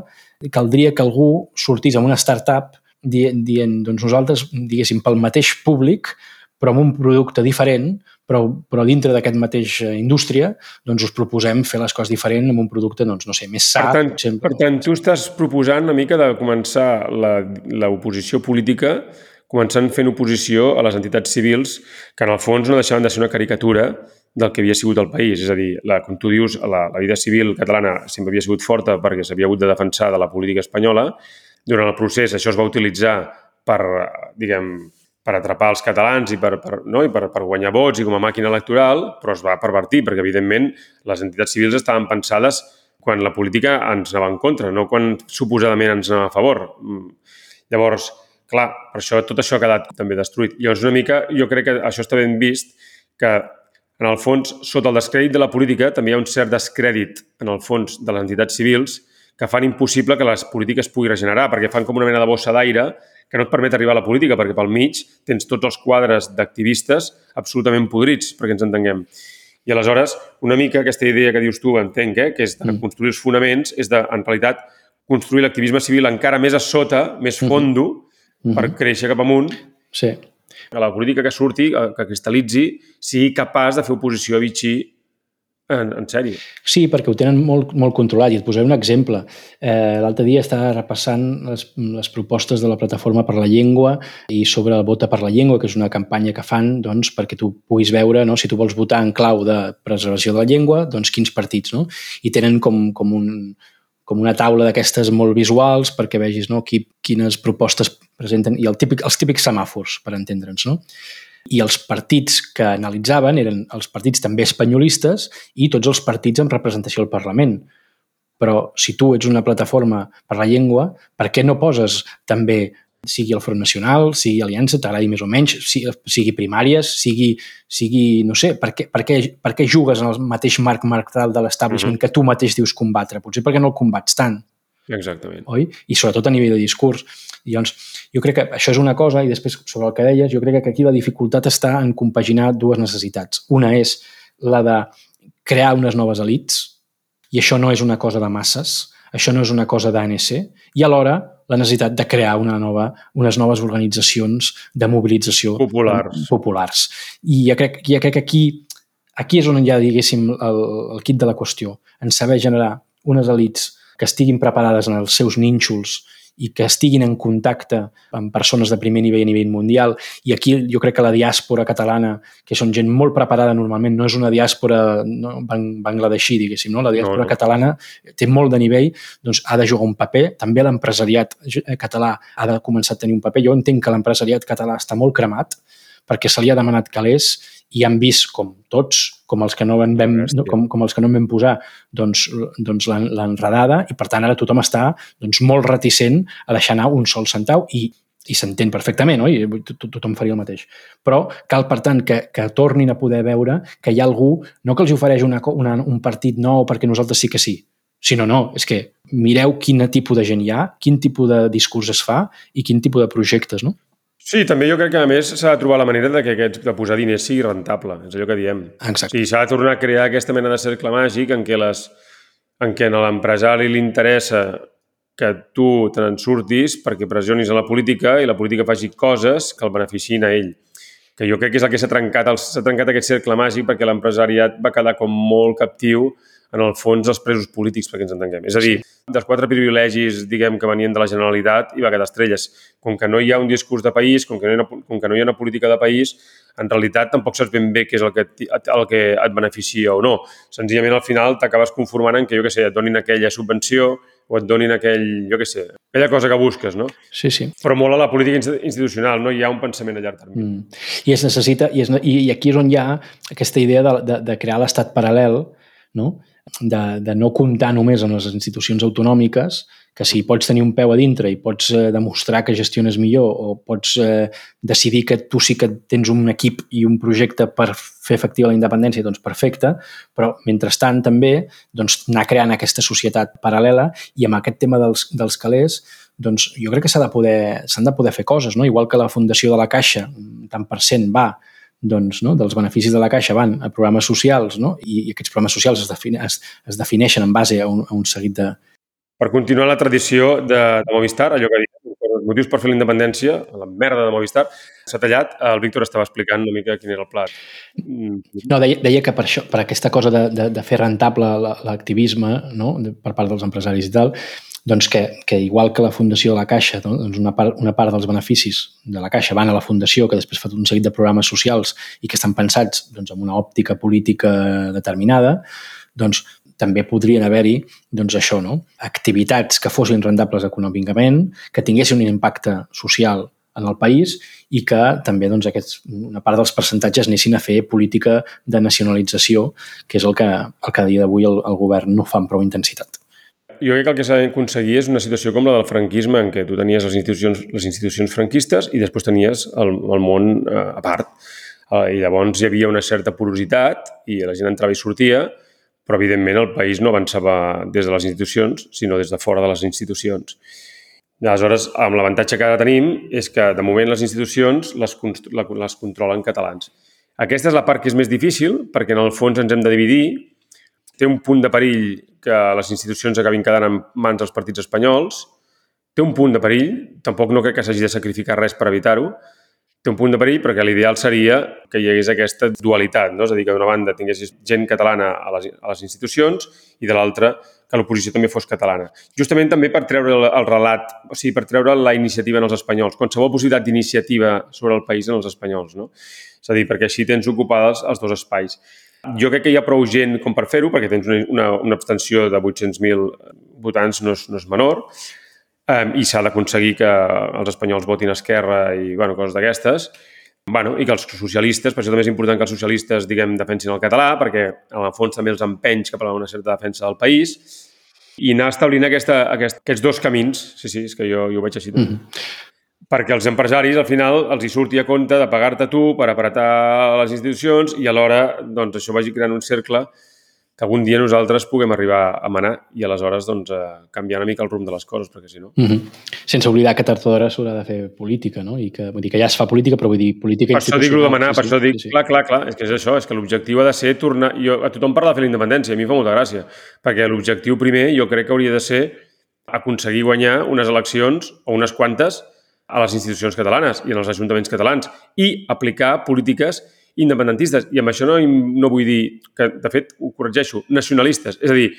caldria que algú sortís amb una startup dient, dient doncs nosaltres, diguéssim, pel mateix públic, però amb un producte diferent, però, però dintre d'aquest mateix eh, indústria, doncs us proposem fer les coses diferent amb un producte, doncs, no sé, més sa. Per tant, per tant tu estàs proposant una mica de començar l'oposició política començant fent oposició a les entitats civils que en el fons no deixaven de ser una caricatura del que havia sigut el país. És a dir, la, com tu dius, la, la vida civil catalana sempre havia sigut forta perquè s'havia hagut de defensar de la política espanyola. Durant el procés això es va utilitzar per, diguem, per atrapar els catalans i per, per, no? I per, per guanyar vots i com a màquina electoral, però es va pervertir perquè, evidentment, les entitats civils estaven pensades quan la política ens anava en contra, no quan suposadament ens anava a favor. Mm. Llavors, clar, per això tot això ha quedat també destruït. Llavors, una mica, jo crec que això està ben vist, que en el fons, sota el descrèdit de la política, també hi ha un cert descrèdit, en el fons, de les entitats civils que fan impossible que les polítiques pugui regenerar, perquè fan com una mena de bossa d'aire que no et permet arribar a la política, perquè pel mig tens tots els quadres d'activistes absolutament podrits, perquè ens entenguem. I aleshores, una mica aquesta idea que dius tu, entenc, eh, que és de mm. construir els fonaments, és de, en realitat, construir l'activisme civil encara més a sota, més mm-hmm. fondo, mm -hmm. per créixer cap amunt. Sí que la política que surti, que cristal·litzi, sigui capaç de fer oposició a Vichy en, en sèrie. Sí, perquè ho tenen molt, molt controlat. I et posaré un exemple. Eh, L'altre dia estava repassant les, les propostes de la Plataforma per la Llengua i sobre el Vota per la Llengua, que és una campanya que fan doncs, perquè tu puguis veure, no, si tu vols votar en clau de preservació de la llengua, doncs quins partits. No? I tenen com, com un, com una taula d'aquestes molt visuals perquè vegis no, qui, quines propostes presenten i el típic, els típics semàfors, per entendre'ns. No? I els partits que analitzaven eren els partits també espanyolistes i tots els partits amb representació al Parlament. Però si tu ets una plataforma per la llengua, per què no poses també sigui el Front Nacional, sigui Aliança, t'agradi més o menys, sigui, primàries, sigui, sigui no sé, per què, per, què, per què jugues en el mateix marc marcal de l'establishment mm -hmm. que tu mateix dius combatre? Potser perquè no el combats tant. Exactament. Oi? I sobretot a nivell de discurs. I llavors, jo crec que això és una cosa, i després, sobre el que deies, jo crec que aquí la dificultat està en compaginar dues necessitats. Una és la de crear unes noves elites, i això no és una cosa de masses, això no és una cosa d'ANC, i alhora la necessitat de crear una nova, unes noves organitzacions de mobilització populars. populars. I ja crec, ja crec que aquí, aquí és on hi ha, diguéssim, el, el kit de la qüestió, en saber generar unes elites que estiguin preparades en els seus nínxols i que estiguin en contacte amb persones de primer nivell a nivell mundial. I aquí jo crec que la diàspora catalana, que són gent molt preparada normalment, no és una diàspora no, bang, bangladeixí, diguéssim, no? la diàspora no, no. catalana té molt de nivell, doncs ha de jugar un paper. També l'empresariat català ha de començar a tenir un paper. Jo entenc que l'empresariat català està molt cremat perquè se li ha demanat calés i han vist com tots, com els que no en vam, no, com, com els que no en vam posar, doncs, doncs l'enredada i per tant ara tothom està doncs, molt reticent a deixar anar un sol centau i, i s'entén perfectament, oi? Tothom faria el mateix. Però cal, per tant, que, que tornin a poder veure que hi ha algú, no que els ofereix una, una, un partit nou perquè nosaltres sí que sí, sinó no, és que mireu quin tipus de gent hi ha, quin tipus de discurs es fa i quin tipus de projectes, no? Sí, també jo crec que a més s'ha de trobar la manera de que aquests, de posar diners sigui rentable, és allò que diem. Exacte. Sí, s'ha de tornar a crear aquesta mena de cercle màgic en què, les, en què a l'empresari li interessa que tu te n'en surtis perquè pressionis a la política i la política faci coses que el beneficin a ell. Que jo crec que és el que s'ha trencat, s'ha trencat aquest cercle màgic perquè l'empresariat va quedar com molt captiu en el fons, els presos polítics, perquè ens entenguem. És a dir, dels quatre privilegis, diguem, que venien de la Generalitat, hi va quedar estrelles. Com que no hi ha un discurs de país, com que no hi ha una, com que no hi ha una política de país, en realitat tampoc saps ben bé què és el que, el que et beneficia o no. Senzillament, al final, t'acabes conformant en que, jo què sé, et donin aquella subvenció o et donin aquell, jo què sé, aquella cosa que busques, no? Sí, sí. Però molt a la política institucional, no hi ha un pensament a llarg termini. Mm. I es necessita, i, es, i, i aquí és on hi ha aquesta idea de, de, de crear l'estat paral·lel, no? De, de no comptar només amb les institucions autonòmiques, que si pots tenir un peu a dintre i pots eh, demostrar que gestiones millor o pots eh, decidir que tu sí que tens un equip i un projecte per fer efectiva la independència, doncs perfecte, però mentrestant també doncs, anar creant aquesta societat paral·lela i amb aquest tema dels, dels calés doncs jo crec que s'han de, poder, de poder fer coses, no? igual que la Fundació de la Caixa, tant per cent va doncs, no, dels beneficis de la Caixa van a programes socials no? I, i aquests programes socials es, define, es, es defineixen en base a un, a un seguit de... Per continuar la tradició de, de Movistar, allò que diem, els motius per fer la independència, la merda de Movistar, s'ha tallat. El Víctor estava explicant una mica quin era el plat. No, deia, deia que per, això, per aquesta cosa de, de, de fer rentable l'activisme no? per part dels empresaris i tal, doncs que, que igual que la fundació de la Caixa, doncs una, part, una part dels beneficis de la Caixa van a la fundació, que després fa un seguit de programes socials i que estan pensats doncs, amb una òptica política determinada, doncs també podrien haver-hi doncs això, no? activitats que fossin rendables econòmicament, que tinguessin un impacte social en el país i que també doncs, aquests, una part dels percentatges anessin a fer política de nacionalització, que és el que, el que a dia d'avui el, el govern no fa amb prou intensitat jo crec que el que s'ha d'aconseguir és una situació com la del franquisme, en què tu tenies les institucions, les institucions franquistes i després tenies el, el món eh, a part. Eh, I llavors hi havia una certa porositat i la gent entrava i sortia, però evidentment el país no avançava des de les institucions, sinó des de fora de les institucions. Aleshores, amb l'avantatge que ara tenim és que, de moment, les institucions les, les controlen catalans. Aquesta és la part que és més difícil, perquè en el fons ens hem de dividir. Té un punt de perill que les institucions acabin quedant en mans dels partits espanyols. Té un punt de perill, tampoc no crec que s'hagi de sacrificar res per evitar-ho, té un punt de perill perquè l'ideal seria que hi hagués aquesta dualitat, no? és a dir, que d'una banda tinguessis gent catalana a les, a les institucions i de l'altra que l'oposició també fos catalana. Justament també per treure el, el relat, o sigui, per treure la iniciativa en els espanyols, qualsevol possibilitat d'iniciativa sobre el país en els espanyols, no? És a dir, perquè així tens ocupades els dos espais. Jo crec que hi ha prou gent com per fer-ho, perquè tens una, una, una abstenció de 800.000 votants, no és, no és menor, um, i s'ha d'aconseguir que els espanyols votin Esquerra i bueno, coses d'aquestes, bueno, i que els socialistes, per això també és important que els socialistes, diguem, defensin el català, perquè en el fons també els empenys cap a una certa defensa del país, i anar establint aquesta, aquest, aquests dos camins. Sí, sí, és que jo, jo ho veig així. Mm -hmm. Perquè els empresaris al final els hi surti a compte de pagar-te tu per apretar les institucions i alhora doncs, això vagi creant un cercle que algun dia nosaltres puguem arribar a manar i aleshores doncs, eh, canviar una mica el rumb de les coses, perquè si no... Mm -hmm. Sense oblidar que tard o d'hora s'haurà de fer política, no? I que, vull dir que ja es fa política, però vull dir política Per això dic de manar, per sí, això dic, sí, sí. clar, clar, clar, és que és això, és que l'objectiu ha de ser tornar... Jo, a tothom parla de fer la independència, a mi em fa molta gràcia, perquè l'objectiu primer jo crec que hauria de ser aconseguir guanyar unes eleccions o unes quantes a les institucions catalanes i en els ajuntaments catalans i aplicar polítiques independentistes. I amb això no, no vull dir que, de fet, ho corregeixo, nacionalistes. És a dir,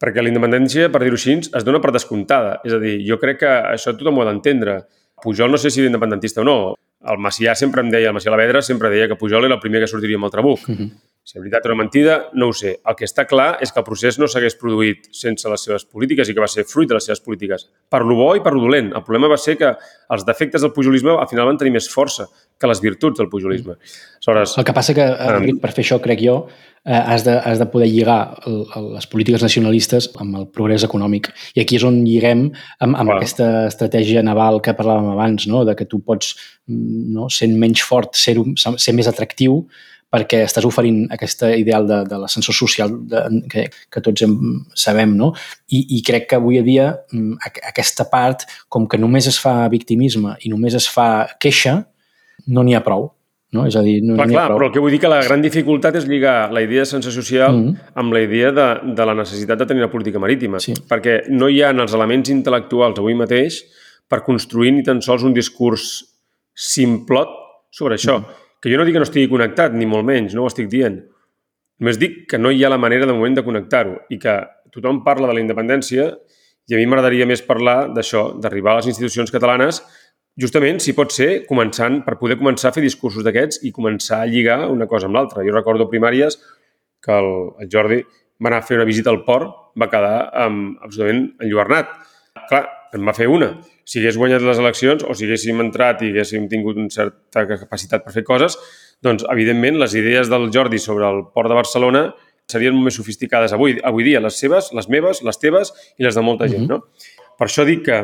perquè la independència, per dir-ho així, es dona per descomptada. És a dir, jo crec que això tothom ho ha d'entendre. Pujol no sé si era independentista o no. El Macià sempre em deia, el Macià Lavedra sempre deia que Pujol era el primer que sortiria amb el trabuc. Uh -huh. Si és veritat o no mentida, no ho sé. El que està clar és que el procés no s'hagués produït sense les seves polítiques i que va ser fruit de les seves polítiques. Per lo bo i per lo dolent. El problema va ser que els defectes del pujolisme al final van tenir més força que les virtuts del pujolisme. Aleshores, El que passa que, Enric, per fer això, crec jo, eh, has, de, has de poder lligar el, el, les polítiques nacionalistes amb el progrés econòmic. I aquí és on lliguem amb, amb Clar. aquesta estratègia naval que parlàvem abans, no? de que tu pots, mm, no, sent menys fort, ser, ser més atractiu, perquè estàs oferint aquesta ideal de, de l'ascensor social de, que, que tots hem, sabem, no? I, I crec que avui a dia mm, aqu- aquesta part, com que només es fa victimisme i només es fa queixa, no n'hi ha prou. No? És a dir, no clar, clar, prou. però el que vull dir que la gran dificultat és lligar la idea de sense social mm -hmm. amb la idea de, de la necessitat de tenir una política marítima. Sí. Perquè no hi ha els elements intel·lectuals avui mateix per construir ni tan sols un discurs simplot sobre això. Mm -hmm. Que jo no dic que no estigui connectat, ni molt menys, no ho estic dient. Només dic que no hi ha la manera de moment de connectar-ho i que tothom parla de la independència i a mi m'agradaria més parlar d'això, d'arribar a les institucions catalanes justament, si pot ser, començant per poder començar a fer discursos d'aquests i començar a lligar una cosa amb l'altra. Jo recordo primàries que el, el Jordi va anar a fer una visita al port, va quedar um, absolutament enlluernat. Clar, en va fer una. Si hagués guanyat les eleccions o si haguéssim entrat i haguéssim tingut una certa capacitat per fer coses, doncs, evidentment, les idees del Jordi sobre el port de Barcelona serien més sofisticades avui, avui dia, les seves, les meves, les teves i les de molta gent, no? Per això dic que,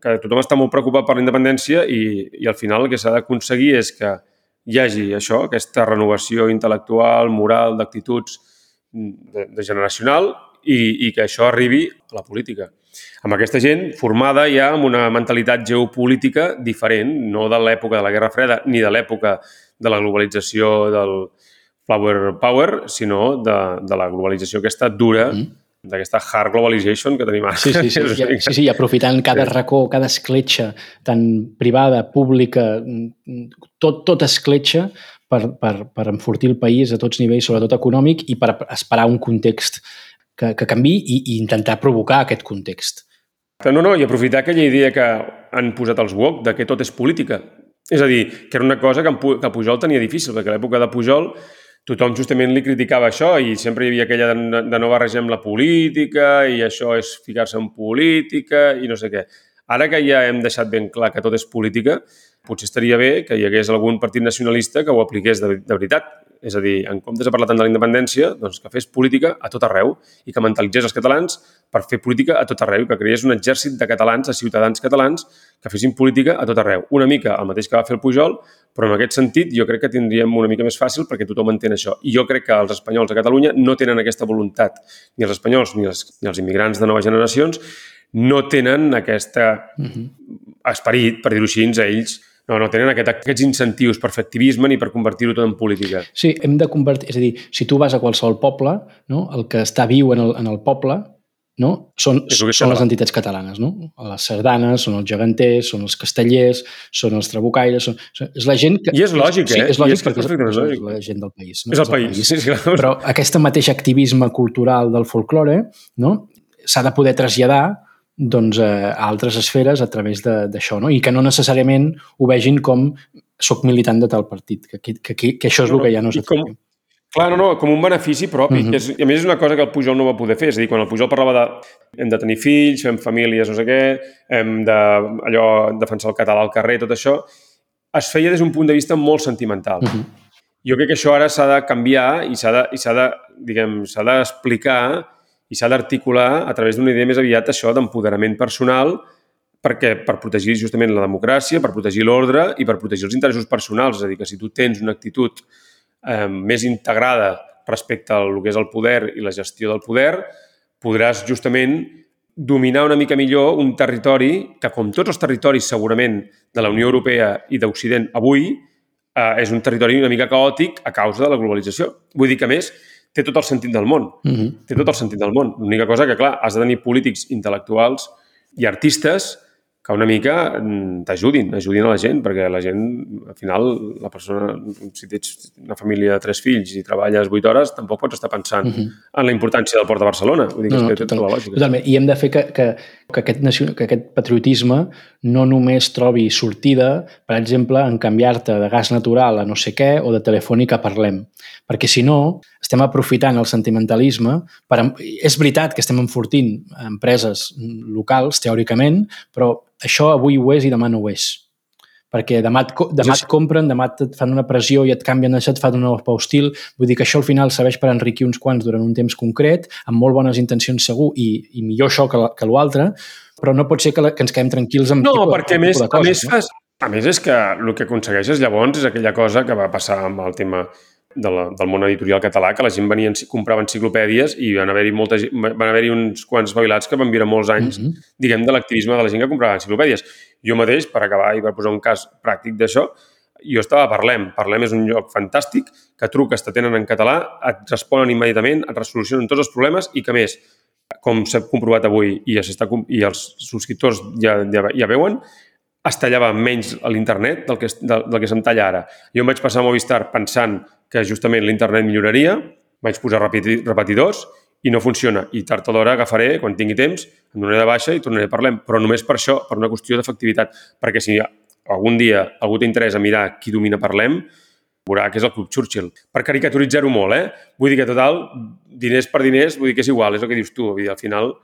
que tothom està molt preocupat per la independència i, i al final el que s'ha d'aconseguir és que hi hagi això, aquesta renovació intel·lectual, moral, d'actituds de, de generacional i, i que això arribi a la política. Amb aquesta gent formada ja amb una mentalitat geopolítica diferent, no de l'època de la Guerra Freda ni de l'època de la globalització del flower power, sinó de, de la globalització aquesta dura mm d'aquesta hard globalization que tenim ara. Sí, sí, sí, ja, sí, sí, aprofitant cada sí. racó, cada escletxa, tant privada, pública, tot, tot escletxa per, per, per enfortir el país a tots nivells, sobretot econòmic, i per esperar un context que, que canvi i, i intentar provocar aquest context. No, no, i aprofitar aquella idea que han posat els WOC de que tot és política. És a dir, que era una cosa que, que Pujol tenia difícil, perquè a l'època de Pujol tothom justament li criticava això i sempre hi havia aquella de, de no barregem la política i això és ficar-se en política i no sé què. Ara que ja hem deixat ben clar que tot és política, potser estaria bé que hi hagués algun partit nacionalista que ho apliqués de, de veritat. És a dir, en comptes de parlar tant de la independència, doncs que fes política a tot arreu i que mentalitzés els catalans per fer política a tot arreu i que creés un exèrcit de catalans, de ciutadans catalans, que fessin política a tot arreu. Una mica el mateix que va fer el Pujol, però en aquest sentit jo crec que tindríem una mica més fàcil perquè tothom entén això. I jo crec que els espanyols a Catalunya no tenen aquesta voluntat, ni els espanyols ni els, ni els immigrants de noves generacions, no tenen aquest uh -huh. esperit, per dir-ho així, a ells no, no tenen aquest, aquests incentius per activisme ni per convertir-ho tot en política. Sí, hem de convertir... És a dir, si tu vas a qualsevol poble, no, el que està viu en el, en el poble no? són, són les entitats catalanes. No? Les sardanes, són els geganters, són els castellers, són els trabucaires... Són, és la gent que... I és lògic, sí, eh? és lògic, I és perquè és, lògic. és la gent del país. No? És el país, país. Sí, sí, clar. Però aquest mateix activisme cultural del folklore no? s'ha de poder traslladar doncs, a altres esferes a través d'això, no? i que no necessàriament ho vegin com soc militant de tal partit, que, que, que, que això és el que ja no s'atreu. Clar, no, no, com un benefici propi. Uh -huh. és, I a més és una cosa que el Pujol no va poder fer. És a dir, quan el Pujol parlava de hem de tenir fills, fem famílies, no sé què, hem de allò, defensar el català al carrer, tot això, es feia des d'un punt de vista molt sentimental. Uh -huh. Jo crec que això ara s'ha de canviar i s'ha de, i de, diguem, s'ha d'explicar i s'ha d'articular a través d'una idea més aviat això d'empoderament personal perquè per protegir justament la democràcia, per protegir l'ordre i per protegir els interessos personals. És a dir, que si tu tens una actitud eh, més integrada respecte al que és el poder i la gestió del poder, podràs justament dominar una mica millor un territori que, com tots els territoris segurament de la Unió Europea i d'Occident avui, eh, és un territori una mica caòtic a causa de la globalització. Vull dir que, a més, té tot el sentit del món. Mm -hmm. Té tot el sentit del món. L'única cosa que, clar, has de tenir polítics intel·lectuals i artistes que una mica mm, t'ajudin, ajudin a la gent, perquè la gent, al final, la persona, si tens una família de tres fills i treballes vuit hores, tampoc pots estar pensant uh -huh. en la importància del Port de Barcelona. Vull dir que no, no, és tota la lògica. Totalment. I hem de fer que, que, que, aquest, nacion... que aquest patriotisme no només trobi sortida, per exemple, en canviar-te de gas natural a no sé què o de telefònica a parlem. Perquè, si no, estem aprofitant el sentimentalisme. Per... És veritat que estem enfortint empreses locals, teòricament, però això avui ho és i demà no ho és. Perquè demà et, demà et compren, demà et fan una pressió i et canvien això, et fan un nou hostil. Vull dir que això al final serveix per enriquir uns quants durant un temps concret, amb molt bones intencions segur, i, i millor això que, que l'altre, però no pot ser que, la, que ens quedem tranquils amb no, tipus, perquè tipus més, de coses. a més, no? fas, a més és que el que aconsegueixes llavors és aquella cosa que va passar amb el tema de la, del món editorial català, que la gent venia, comprava enciclopèdies i van haver-hi molta, van haver-hi uns quants espavilats que van viure molts anys, mm -hmm. diguem, de l'activisme de la gent que comprava enciclopèdies. Jo mateix, per acabar i per posar un cas pràctic d'això, jo estava a Parlem. Parlem és un lloc fantàstic, que truques, t'atenen en català, et responen immediatament, et resolucionen tots els problemes i que, més, com s'ha comprovat avui i, ja i els subscriptors ja, ja, ja veuen, es tallava menys a l'internet del que, del, del que se'm talla ara. Jo em vaig passar a Movistar pensant que justament l'internet milloraria, vaig posar repetidors i no funciona. I tard o d'hora agafaré, quan tingui temps, em donaré de baixa i tornaré a parlar, però només per això, per una qüestió d'efectivitat. Perquè si algun dia algú t'interessa mirar qui domina Parlem, veurà que és el Club Churchill. Per caricaturitzar-ho molt, eh? Vull dir que, total, diners per diners, vull dir que és igual, és el que dius tu. Vull dir, al final,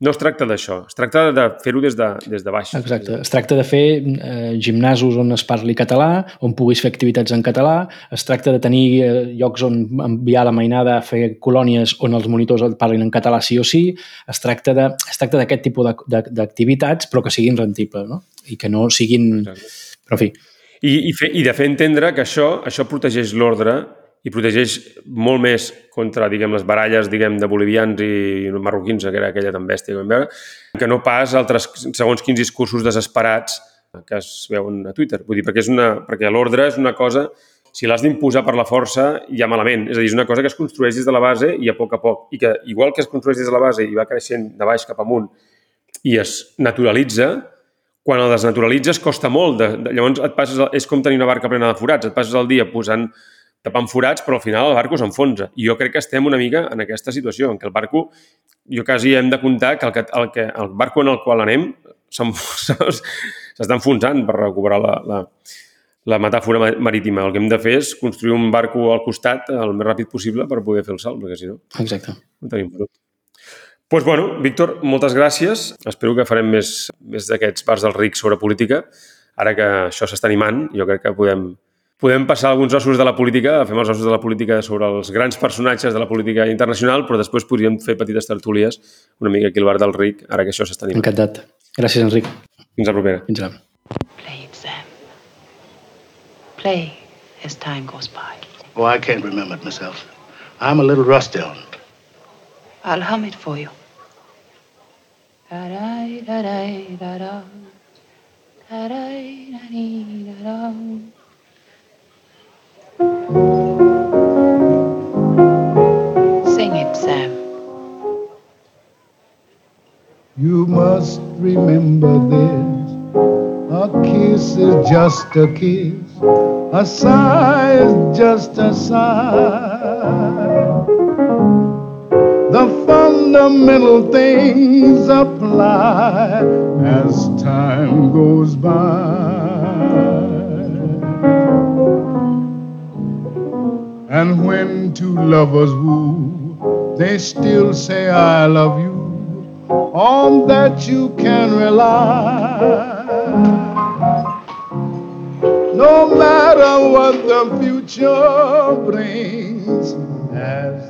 no es tracta d'això, es tracta de fer-ho des, de, des de baix. Exacte, es tracta de fer eh, gimnasos on es parli català, on puguis fer activitats en català, es tracta de tenir eh, llocs on enviar la mainada a fer colònies on els monitors et parlin en català sí o sí, es tracta de, es tracta d'aquest tipus d'activitats però que siguin rentibles, no? I que no siguin... Exacte. Però, en fi... I, i, fer, I de fer entendre que això, això protegeix l'ordre i protegeix molt més contra, diguem, les baralles, diguem, de bolivians i marroquins, que era aquella tan bèstia que vam veure, que no pas altres, segons quins discursos desesperats que es veuen a Twitter. Vull dir, perquè, és una, perquè l'ordre és una cosa, si l'has d'imposar per la força, ja malament. És a dir, és una cosa que es construeix des de la base i a poc a poc. I que, igual que es construeix des de la base i va creixent de baix cap amunt i es naturalitza, quan el desnaturalitzes costa molt. De, de, llavors et passes, és com tenir una barca plena de forats. Et passes el dia posant tapant forats, però al final el barco s'enfonsa. I jo crec que estem una mica en aquesta situació, en què el barco, jo quasi hem de comptar que el, que, el, que, el barco en el qual anem [laughs] s'està enfonsant per recuperar la, la, la metàfora marítima. El que hem de fer és construir un barco al costat el més ràpid possible per poder fer el salt, perquè si no... Exacte. No tenim brut. Doncs, pues bueno, Víctor, moltes gràcies. Espero que farem més, més d'aquests bars del ric sobre política. Ara que això s'està animant, jo crec que podem, podem passar alguns ossos de la política, fem els ossos de la política sobre els grans personatges de la política internacional, però després podríem fer petites tertúlies una mica aquí al bar del Ric, ara que això s'està animant. Encantat. Gràcies, Enric. Fins la propera. Fins ara. Play it, Sam. Play as time goes by. Oh, I can't remember it myself. I'm a little rusty on it. I'll hum it for you. Da-da-da-da-da-da. Da-da-da-da-da-da. Sing it, Sam. You must remember this. A kiss is just a kiss. A sigh is just a sigh. The fundamental things apply as time goes by. And when two lovers woo, they still say, I love you. On that you can rely. No matter what the future brings, as